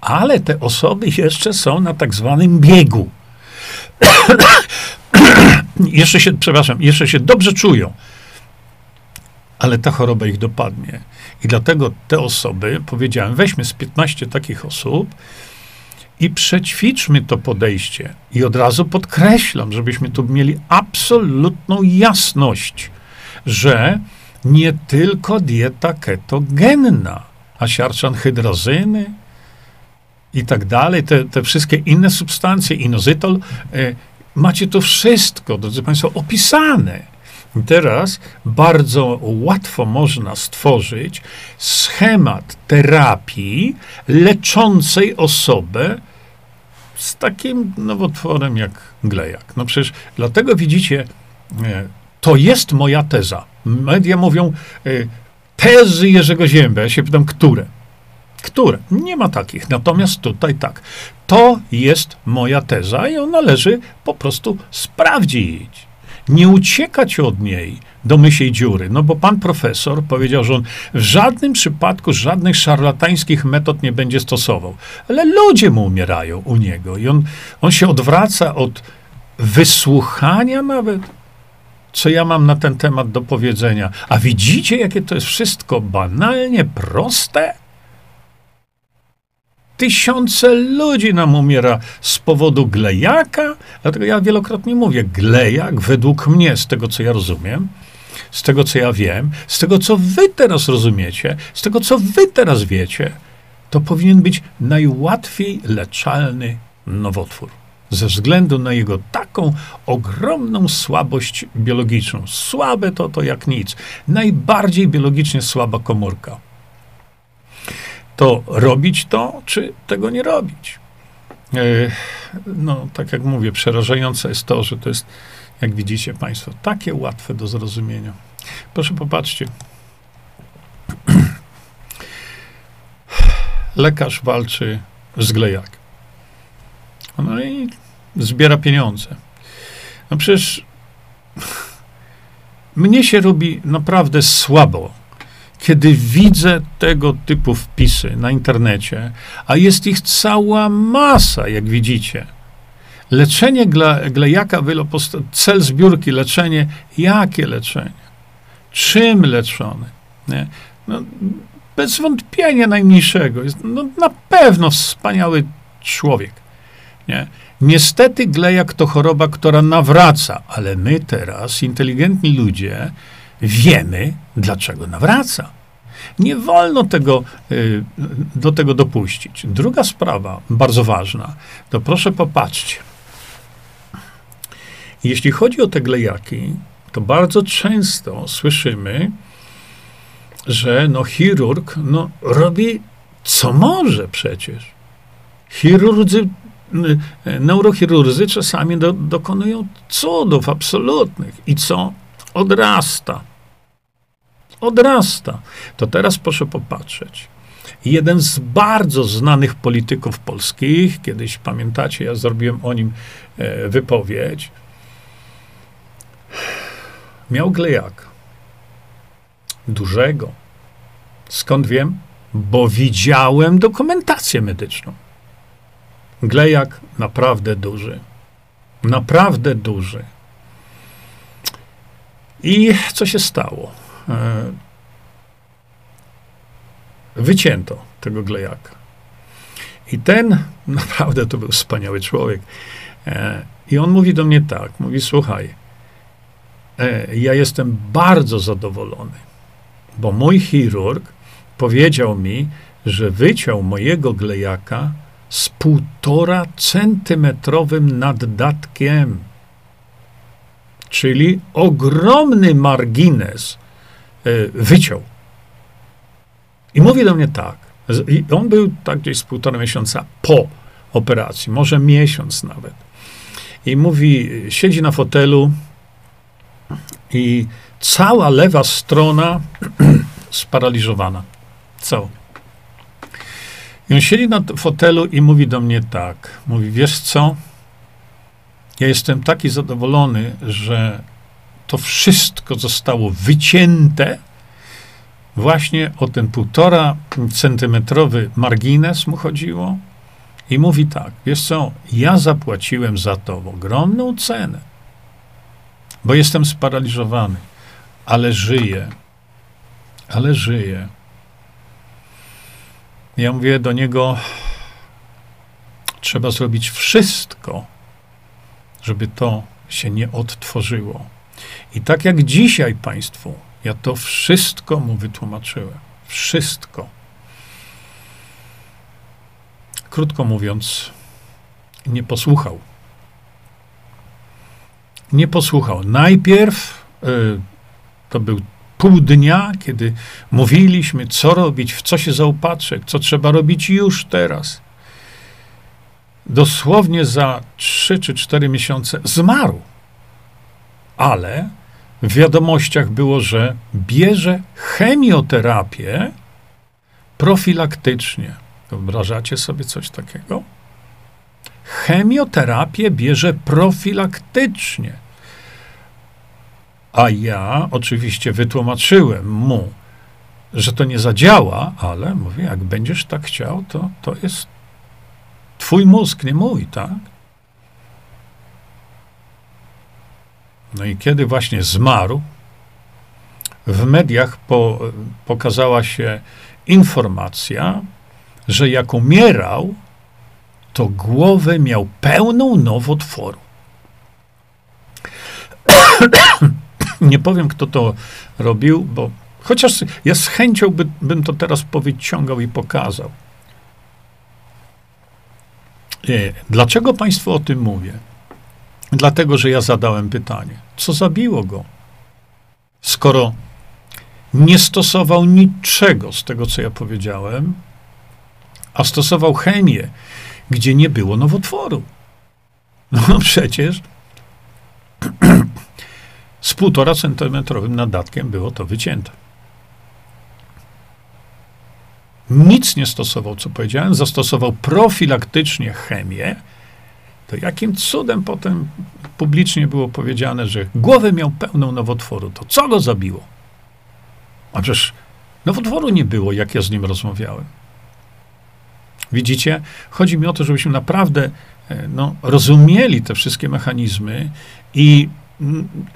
ale te osoby jeszcze są na tak zwanym biegu. jeszcze się, przepraszam, jeszcze się dobrze czują ale ta choroba ich dopadnie. I dlatego te osoby, powiedziałem, weźmy z 15 takich osób i przećwiczmy to podejście. I od razu podkreślam, żebyśmy tu mieli absolutną jasność, że nie tylko dieta ketogenna, a siarczan hydrozyny i tak dalej, te, te wszystkie inne substancje, inozytol, y, macie to wszystko, drodzy Państwo, opisane Teraz bardzo łatwo można stworzyć schemat terapii leczącej osobę z takim nowotworem jak glejak. No przecież dlatego widzicie, e, to jest moja teza. Media mówią e, tezy Jerzego Ziębę. Ja się pytam, które? Które? Nie ma takich. Natomiast tutaj tak. To jest moja teza i ją należy po prostu sprawdzić. Nie uciekać od niej do mysiej dziury. No bo pan profesor powiedział, że on w żadnym przypadku żadnych szarlatańskich metod nie będzie stosował. Ale ludzie mu umierają u niego i on, on się odwraca od wysłuchania nawet, co ja mam na ten temat do powiedzenia. A widzicie, jakie to jest wszystko banalnie proste? Tysiące ludzi nam umiera z powodu glejaka, dlatego ja wielokrotnie mówię, glejak według mnie, z tego co ja rozumiem, z tego co ja wiem, z tego co wy teraz rozumiecie, z tego co wy teraz wiecie, to powinien być najłatwiej leczalny nowotwór. Ze względu na jego taką ogromną słabość biologiczną. Słabe to to jak nic. Najbardziej biologicznie słaba komórka to robić to, czy tego nie robić. E, no, tak jak mówię, przerażające jest to, że to jest, jak widzicie Państwo, takie łatwe do zrozumienia. Proszę popatrzcie. Lekarz walczy z glejak. No i zbiera pieniądze. No przecież mnie się robi naprawdę słabo, kiedy widzę tego typu wpisy na internecie, a jest ich cała masa, jak widzicie. Leczenie gle, glejaka, cel zbiórki, leczenie, jakie leczenie? Czym leczony? Nie? No, bez wątpienia najmniejszego. Jest no, na pewno wspaniały człowiek. Nie? Niestety glejak to choroba, która nawraca, ale my teraz, inteligentni ludzie, wiemy, dlaczego nawraca. Nie wolno tego, y, do tego dopuścić. Druga sprawa, bardzo ważna, to proszę popatrzcie. Jeśli chodzi o te glejaki, to bardzo często słyszymy, że no, chirurg no, robi co może przecież. Chirurdzy, neurochirurdzy czasami do, dokonują cudów absolutnych. I co? Odrasta odrasta. To teraz proszę popatrzeć. Jeden z bardzo znanych polityków polskich, kiedyś pamiętacie, ja zrobiłem o nim e, wypowiedź, miał glejaka. Dużego. Skąd wiem? Bo widziałem dokumentację medyczną. Glejak naprawdę duży. Naprawdę duży. I co się stało? E, wycięto tego glejaka. I ten, naprawdę to był wspaniały człowiek. E, I on mówi do mnie tak, mówi, słuchaj, e, ja jestem bardzo zadowolony, bo mój chirurg powiedział mi, że wyciął mojego glejaka z półtora centymetrowym naddatkiem, czyli ogromny margines E, wyciął. I mówi do mnie tak. I on był tak gdzieś z półtora miesiąca po operacji, może miesiąc nawet. I mówi, siedzi na fotelu i cała lewa strona sparaliżowana. Co? I on siedzi na fotelu i mówi do mnie tak. Mówi, wiesz co? Ja jestem taki zadowolony, że to wszystko zostało wycięte. Właśnie o ten półtora centymetrowy margines mu chodziło. I mówi tak, wiesz co, ja zapłaciłem za to ogromną cenę, bo jestem sparaliżowany, ale żyję, ale żyję. Ja mówię do niego, trzeba zrobić wszystko, żeby to się nie odtworzyło. I tak jak dzisiaj Państwu, ja to wszystko mu wytłumaczyłem. Wszystko. Krótko mówiąc, nie posłuchał. Nie posłuchał. Najpierw y, to był pół dnia, kiedy mówiliśmy, co robić, w co się zaopatrzyć, co trzeba robić już teraz. Dosłownie za trzy czy cztery miesiące zmarł ale w wiadomościach było, że bierze chemioterapię profilaktycznie. Wyobrażacie sobie coś takiego? Chemioterapię bierze profilaktycznie. A ja oczywiście wytłumaczyłem mu, że to nie zadziała, ale mówię, jak będziesz tak chciał, to, to jest twój mózg, nie mój, tak? No i kiedy właśnie zmarł, w mediach po, pokazała się informacja, że jak umierał, to głowę miał pełną nowotworu. Nie powiem, kto to robił, bo chociaż ja z chęcią by, bym to teraz powyciągał i pokazał. E, dlaczego Państwu o tym mówię? Dlatego, że ja zadałem pytanie, co zabiło go? Skoro nie stosował niczego z tego, co ja powiedziałem, a stosował chemię, gdzie nie było nowotworu. No przecież z półtora centymetrowym nadatkiem było to wycięte. Nic nie stosował, co powiedziałem, zastosował profilaktycznie chemię, to jakim cudem potem publicznie było powiedziane, że głowę miał pełną nowotworu, to co go zabiło? A przecież nowotworu nie było, jak ja z nim rozmawiałem. Widzicie? Chodzi mi o to, żebyśmy naprawdę e, no, rozumieli te wszystkie mechanizmy i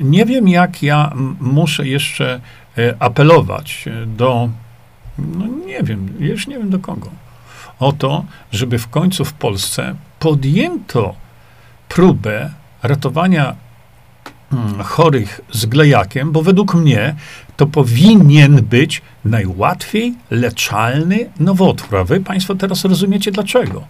nie wiem, jak ja muszę jeszcze e, apelować do, no nie wiem, już nie wiem do kogo, o to, żeby w końcu w Polsce podjęto próbę ratowania mm, chorych z glejakiem, bo według mnie to powinien być najłatwiej leczalny nowotwór. A wy Państwo teraz rozumiecie dlaczego.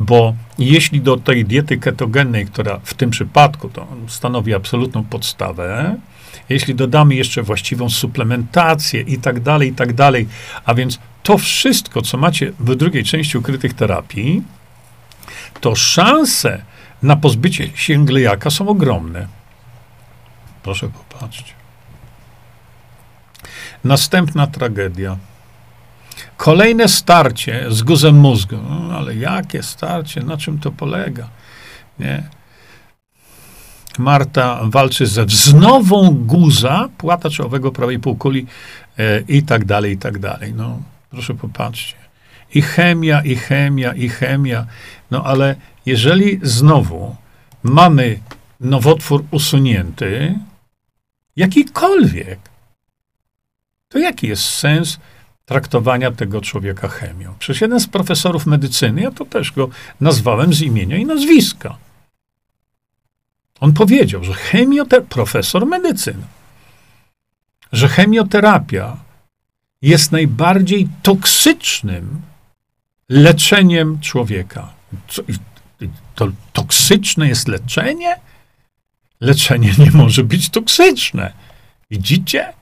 Bo jeśli do tej diety ketogennej, która w tym przypadku to stanowi absolutną podstawę, jeśli dodamy jeszcze właściwą suplementację i tak dalej, i tak dalej, a więc to wszystko, co macie w drugiej części ukrytych terapii, to szanse na pozbycie się glejaka są ogromne. Proszę popatrzeć. Następna tragedia. Kolejne starcie z guzem mózgu. No, ale jakie starcie? Na czym to polega? Nie. Marta walczy ze wznową guza, płata czołowego prawej półkuli e, i tak dalej, i tak dalej. No, proszę popatrzcie. I chemia, i chemia, i chemia. No ale jeżeli znowu mamy nowotwór usunięty, jakikolwiek, to jaki jest sens traktowania tego człowieka chemią? Przecież jeden z profesorów medycyny, ja to też go nazwałem z imienia i nazwiska. On powiedział, że chemioterapia, profesor medycyny, że chemioterapia jest najbardziej toksycznym leczeniem człowieka. Co, to toksyczne jest leczenie? Leczenie nie może być toksyczne. Widzicie?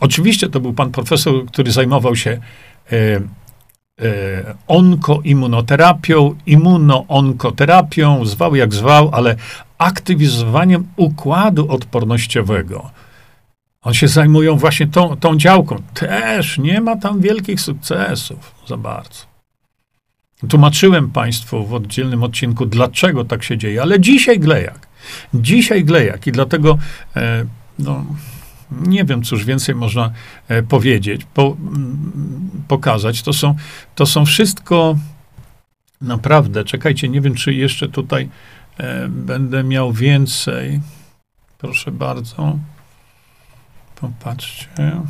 Oczywiście to był pan profesor, który zajmował się e, onkoimmunoterapią, immunoonkoterapią, zwał jak zwał, ale aktywizowaniem układu odpornościowego. On się zajmują właśnie tą, tą działką. Też nie ma tam wielkich sukcesów za bardzo. Tłumaczyłem Państwu w oddzielnym odcinku, dlaczego tak się dzieje, ale dzisiaj glejak. Dzisiaj glejak i dlatego e, no, nie wiem, cóż więcej można e, powiedzieć, po, pokazać. To są, to są wszystko naprawdę, czekajcie, nie wiem, czy jeszcze tutaj e, będę miał więcej. Proszę bardzo. Popatrzcie.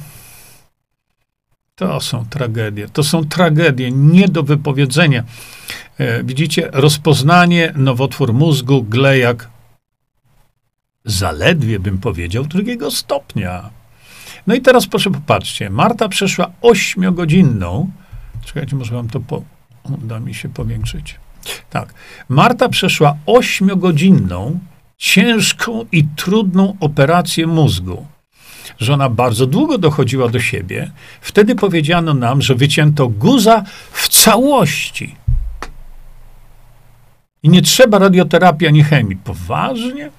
To są tragedie. To są tragedie nie do wypowiedzenia. E, widzicie, rozpoznanie nowotwór mózgu, glejak, zaledwie bym powiedział drugiego stopnia. No i teraz proszę popatrzcie. Marta przeszła ośmiogodzinną. Czekajcie, może wam to po, uda mi się powiększyć. Tak. Marta przeszła ośmiogodzinną, ciężką i trudną operację mózgu że ona bardzo długo dochodziła do siebie. Wtedy powiedziano nam, że wycięto guza w całości. I nie trzeba radioterapii ani chemii. Poważnie?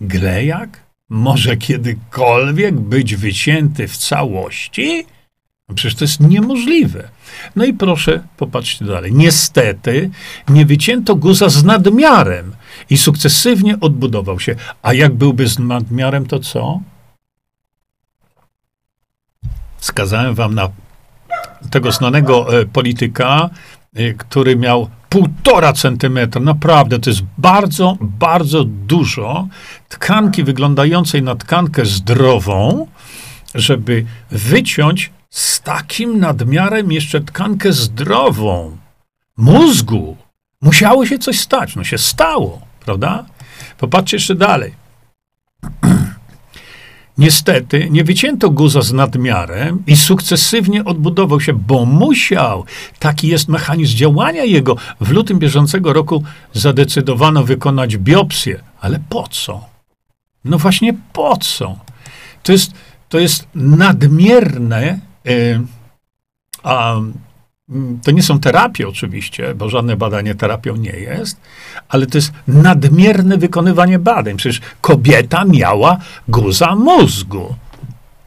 Glejak może kiedykolwiek być wycięty w całości? No przecież to jest niemożliwe. No i proszę, popatrzcie dalej. Niestety nie wycięto guza z nadmiarem i sukcesywnie odbudował się. A jak byłby z nadmiarem, to co? Wskazałem wam na tego znanego e, polityka, który miał półtora centymetra. Naprawdę, to jest bardzo, bardzo dużo tkanki wyglądającej na tkankę zdrową, żeby wyciąć z takim nadmiarem jeszcze tkankę zdrową, mózgu. Musiało się coś stać. No się stało, prawda? Popatrzcie jeszcze dalej. Niestety nie wycięto guza z nadmiarem i sukcesywnie odbudował się, bo musiał. Taki jest mechanizm działania jego. W lutym bieżącego roku zadecydowano wykonać biopsję. Ale po co? No właśnie po co? To jest, to jest nadmierne Y, a to nie są terapie oczywiście, bo żadne badanie terapią nie jest, ale to jest nadmierne wykonywanie badań. Przecież kobieta miała guza mózgu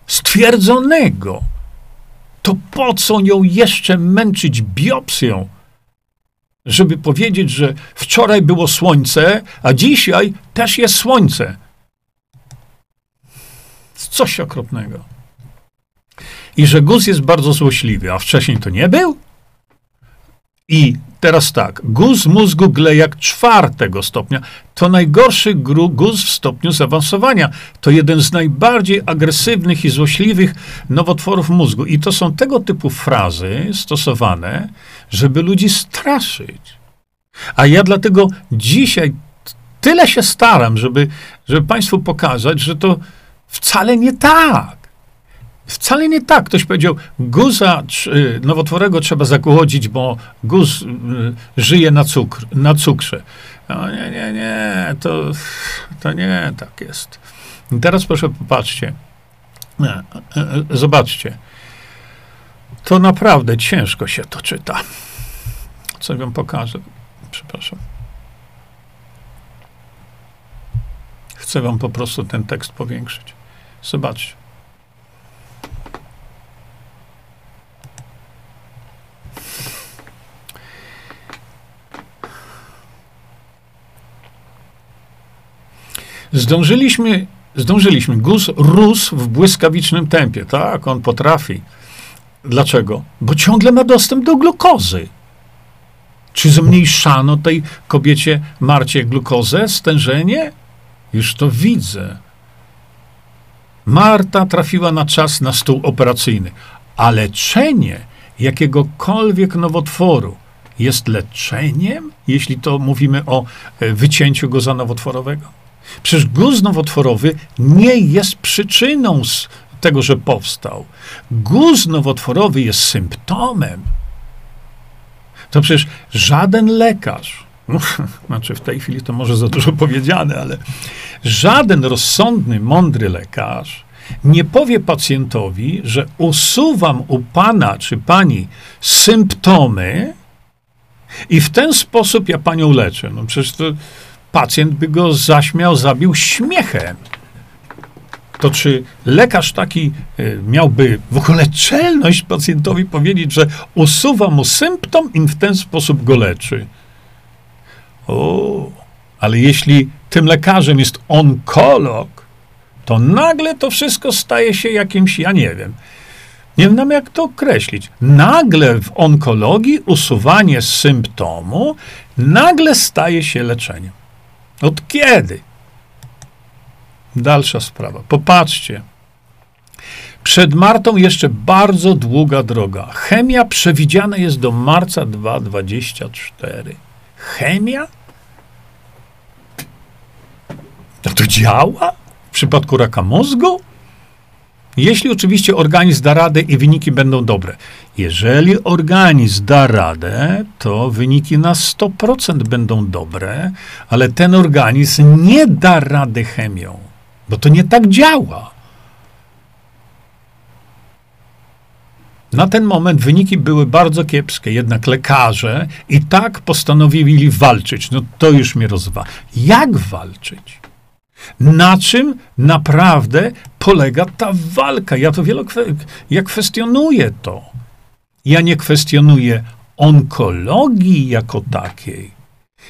stwierdzonego. To po co ją jeszcze męczyć biopsją? Żeby powiedzieć, że wczoraj było słońce, a dzisiaj też jest słońce. Coś okropnego i że guz jest bardzo złośliwy, a wcześniej to nie był? I teraz tak, guz mózgu glejak czwartego stopnia to najgorszy guz w stopniu zaawansowania. To jeden z najbardziej agresywnych i złośliwych nowotworów mózgu. I to są tego typu frazy stosowane, żeby ludzi straszyć. A ja dlatego dzisiaj tyle się staram, żeby, żeby Państwu pokazać, że to wcale nie tak. Wcale nie tak. Ktoś powiedział, guza y, nowotworego trzeba zagłodzić, bo guz y, żyje na, cukr, na cukrze. No nie, nie, nie, to, to nie tak jest. I teraz proszę popatrzcie. Y, zobaczcie. To naprawdę ciężko się to czyta. Co wam pokażę? Przepraszam. Chcę wam po prostu ten tekst powiększyć. Zobaczcie. Zdążyliśmy, zdążyliśmy. Guz rósł w błyskawicznym tempie. Tak, on potrafi. Dlaczego? Bo ciągle ma dostęp do glukozy. Czy zmniejszano tej kobiecie Marcie glukozę, stężenie? Już to widzę. Marta trafiła na czas na stół operacyjny, a leczenie jakiegokolwiek nowotworu jest leczeniem, jeśli to mówimy o e, wycięciu go za nowotworowego? Przecież guz nowotworowy nie jest przyczyną tego, że powstał. Guz nowotworowy jest symptomem. To przecież żaden lekarz, znaczy w tej chwili to może za dużo powiedziane, ale żaden rozsądny, mądry lekarz nie powie pacjentowi, że usuwam u pana czy pani symptomy i w ten sposób ja panią leczę. No przecież to pacjent by go zaśmiał, zabił śmiechem. To czy lekarz taki e, miałby w ogóle czelność pacjentowi powiedzieć, że usuwa mu symptom i w ten sposób go leczy? O, ale jeśli tym lekarzem jest onkolog, to nagle to wszystko staje się jakimś, ja nie wiem, nie wiem jak to określić. Nagle w onkologii usuwanie symptomu nagle staje się leczeniem. Od kiedy? Dalsza sprawa. Popatrzcie. Przed Martą jeszcze bardzo długa droga. Chemia przewidziana jest do marca 2024. Chemia? To to działa? W przypadku raka mózgu? Jeśli oczywiście organizm da radę i wyniki będą dobre. Jeżeli organizm da radę, to wyniki na 100% będą dobre, ale ten organizm nie da rady chemią, bo to nie tak działa. Na ten moment wyniki były bardzo kiepskie, jednak lekarze i tak postanowili walczyć. No to już mnie rozwa. Jak walczyć? Na czym naprawdę polega ta walka? Ja to wielokrotnie ja kwestionuję to. Ja nie kwestionuję onkologii jako takiej.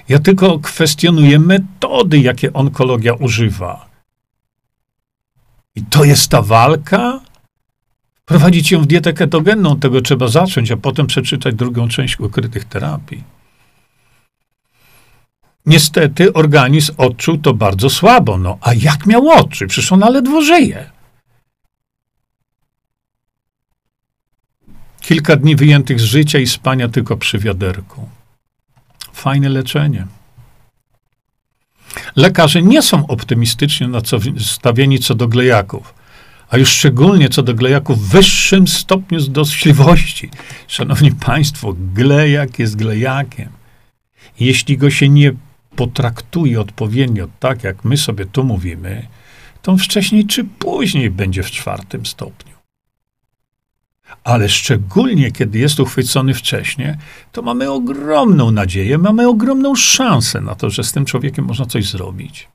Ja tylko kwestionuję metody, jakie onkologia używa. I to jest ta walka? Prowadzić ją w dietę ketogenną, tego trzeba zacząć, a potem przeczytać drugą część ukrytych terapii. Niestety organizm odczuł to bardzo słabo. No, a jak miał odczuć? Przecież ona ledwo żyje. Kilka dni wyjętych z życia i spania tylko przy wiaderku. Fajne leczenie. Lekarze nie są optymistycznie nastawieni co do glejaków, a już szczególnie co do glejaków w wyższym stopniu zdośliwości. Szanowni Państwo, glejak jest glejakiem. Jeśli go się nie potraktuje odpowiednio tak, jak my sobie tu mówimy, to wcześniej czy później będzie w czwartym stopniu. Ale szczególnie, kiedy jest uchwycony wcześniej, to mamy ogromną nadzieję, mamy ogromną szansę na to, że z tym człowiekiem można coś zrobić.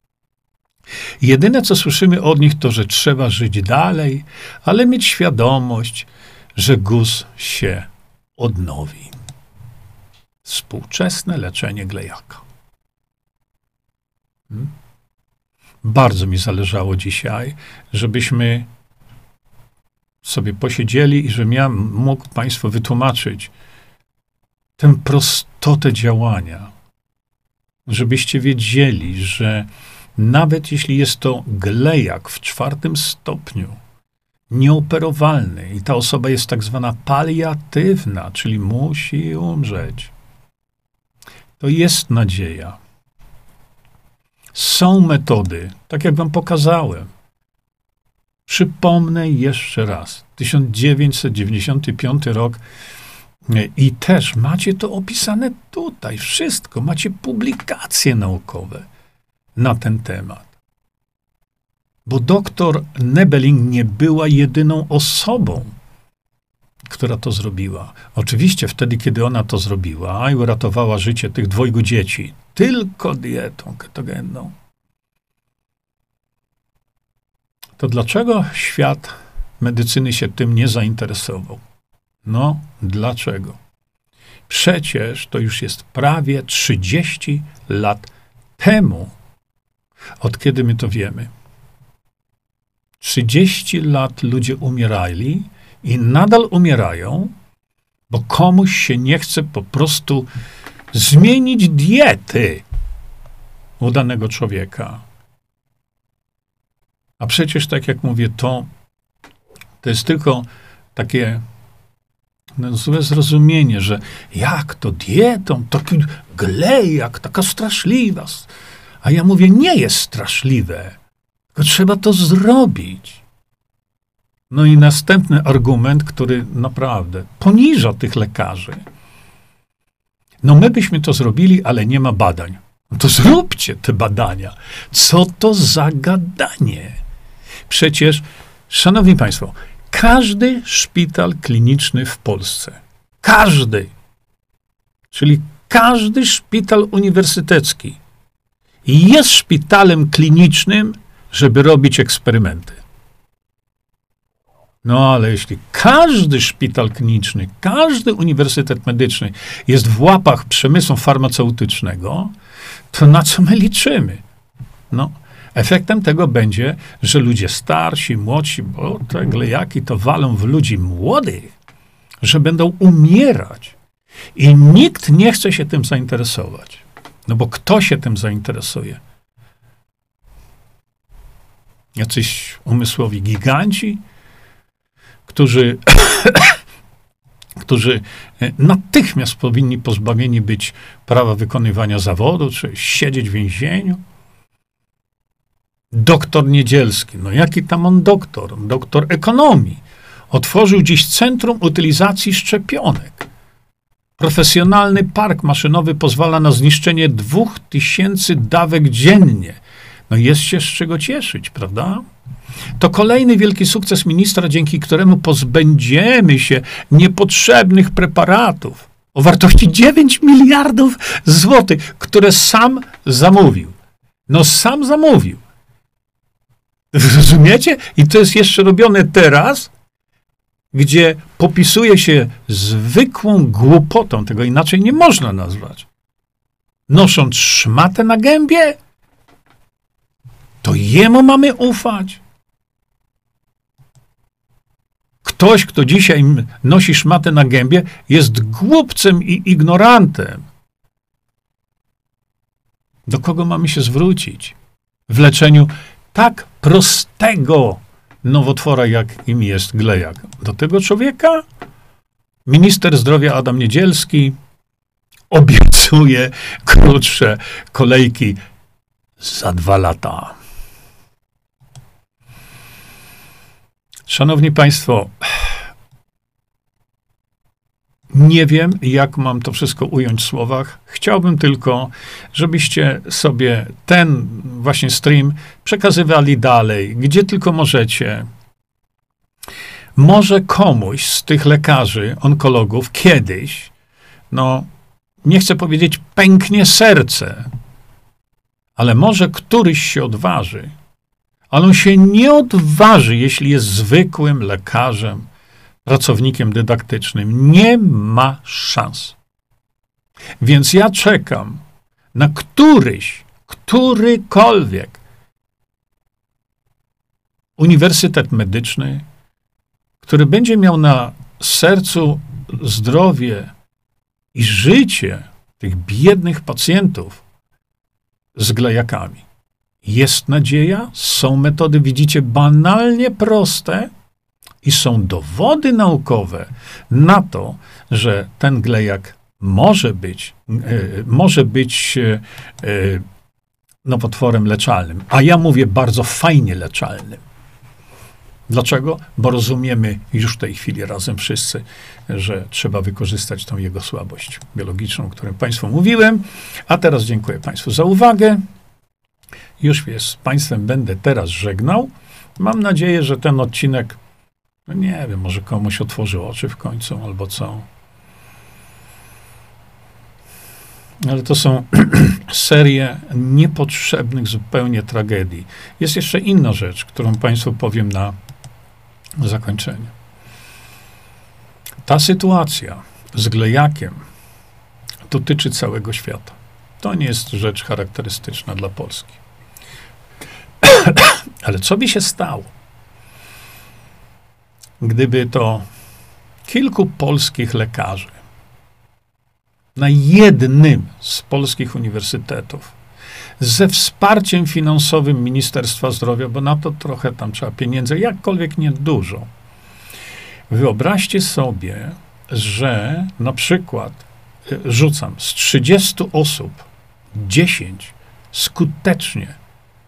Jedyne, co słyszymy od nich, to, że trzeba żyć dalej, ale mieć świadomość, że guz się odnowi. Współczesne leczenie glejaka. Bardzo mi zależało dzisiaj, żebyśmy sobie posiedzieli i żebym ja mógł Państwu wytłumaczyć tę prostotę działania, żebyście wiedzieli, że nawet jeśli jest to glejak w czwartym stopniu, nieoperowalny i ta osoba jest tak zwana paliatywna, czyli musi umrzeć, to jest nadzieja. Są metody, tak jak wam pokazałem. Przypomnę jeszcze raz. 1995 rok i też macie to opisane tutaj, wszystko. Macie publikacje naukowe na ten temat. Bo doktor Nebeling nie była jedyną osobą, która to zrobiła. Oczywiście wtedy, kiedy ona to zrobiła i uratowała życie tych dwojgu dzieci, tylko dietą ketogenną, to dlaczego świat medycyny się tym nie zainteresował? No, dlaczego? Przecież to już jest prawie 30 lat temu, od kiedy my to wiemy. 30 lat ludzie umierali i nadal umierają, bo komuś się nie chce po prostu zmienić diety u danego człowieka. A przecież, tak jak mówię, to, to jest tylko takie no, złe zrozumienie, że jak to dietą, taki glejak, taka straszliwa. A ja mówię, nie jest straszliwe, tylko trzeba to zrobić. No i następny argument, który naprawdę poniża tych lekarzy. No my byśmy to zrobili, ale nie ma badań. No to zróbcie te badania. Co to za gadanie? Przecież, szanowni państwo, każdy szpital kliniczny w Polsce, każdy, czyli każdy szpital uniwersytecki jest szpitalem klinicznym, żeby robić eksperymenty. No ale jeśli każdy szpital kliniczny, każdy uniwersytet medyczny jest w łapach przemysłu farmaceutycznego, to na co my liczymy? No, efektem tego będzie, że ludzie starsi, młodsi, bo te glejaki to walą w ludzi młodych, że będą umierać. I nikt nie chce się tym zainteresować. No bo kto się tym zainteresuje? Jacyś umysłowi giganci, którzy, którzy natychmiast powinni pozbawieni być prawa wykonywania zawodu, czy siedzieć w więzieniu. Doktor Niedzielski, no jaki tam on doktor? Doktor ekonomii. Otworzył dziś Centrum Utylizacji Szczepionek. Profesjonalny park maszynowy pozwala na zniszczenie dwóch tysięcy dawek dziennie. No jest się z czego cieszyć, prawda? To kolejny wielki sukces ministra, dzięki któremu pozbędziemy się niepotrzebnych preparatów o wartości 9 miliardów złotych, które sam zamówił. No sam zamówił. Rozumiecie? I to jest jeszcze robione teraz, gdzie popisuje się zwykłą głupotą, tego inaczej nie można nazwać. Nosząc szmatę na gębie, to jemu mamy ufać. Ktoś, kto dzisiaj nosi szmatę na gębie, jest głupcem i ignorantem. Do kogo mamy się zwrócić w leczeniu tak prostego nowotwora, jak im jest glejak? Do tego człowieka? Minister zdrowia Adam Niedzielski obiecuje krótsze kolejki za dwa lata. Szanowni Państwo, nie wiem, jak mam to wszystko ująć w słowach. Chciałbym tylko, żebyście sobie ten właśnie stream przekazywali dalej, gdzie tylko możecie. Może komuś z tych lekarzy, onkologów kiedyś, no, nie chcę powiedzieć, pęknie serce, ale może któryś się odważy ale on się nie odważy, jeśli jest zwykłym lekarzem, pracownikiem dydaktycznym. Nie ma szans. Więc ja czekam na któryś, którykolwiek uniwersytet medyczny, który będzie miał na sercu zdrowie i życie tych biednych pacjentów z glejakami. Jest nadzieja, są metody, widzicie, banalnie proste i są dowody naukowe na to, że ten glejak może być, e, może być e, e, nowotworem leczalnym. A ja mówię bardzo fajnie leczalnym. Dlaczego? Bo rozumiemy już w tej chwili razem wszyscy, że trzeba wykorzystać tą jego słabość biologiczną, o której Państwu mówiłem. A teraz dziękuję Państwu za uwagę. Już jest, z Państwem będę teraz żegnał. Mam nadzieję, że ten odcinek, no nie wiem, może komuś otworzy oczy w końcu albo co. Ale to są serie niepotrzebnych zupełnie tragedii. Jest jeszcze inna rzecz, którą Państwu powiem na zakończenie. Ta sytuacja z glejakiem dotyczy całego świata. To nie jest rzecz charakterystyczna dla Polski. Ale co by się stało, gdyby to kilku polskich lekarzy na jednym z polskich uniwersytetów ze wsparciem finansowym Ministerstwa Zdrowia, bo na to trochę tam trzeba pieniędzy, jakkolwiek nie dużo. Wyobraźcie sobie, że na przykład y, rzucam z 30 osób 10 skutecznie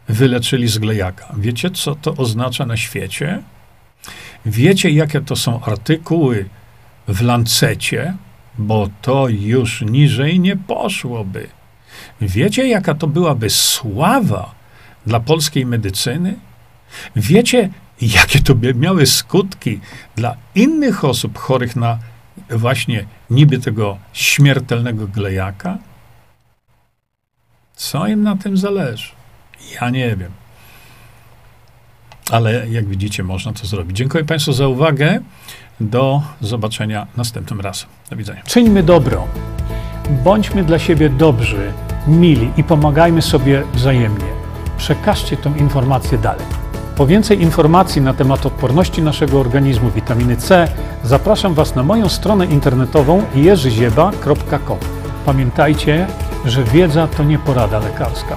wyleczyli z glejaka. Wiecie, co to oznacza na świecie? Wiecie, jakie to są artykuły w Lancecie? Bo to już niżej nie poszłoby. Wiecie, jaka to byłaby sława dla polskiej medycyny? Wiecie, jakie to by miały skutki dla innych osób chorych na właśnie niby tego śmiertelnego glejaka? Co im na tym zależy? Ja nie wiem. Ale jak widzicie, można to zrobić. Dziękuję Państwu za uwagę. Do zobaczenia następnym razem. Do widzenia. Czyńmy dobro. Bądźmy dla siebie dobrzy, mili i pomagajmy sobie wzajemnie. Przekażcie tę informację dalej. Po więcej informacji na temat odporności naszego organizmu witaminy C zapraszam Was na moją stronę internetową jerzyzieba.com. Pamiętajcie, że wiedza to nie porada lekarska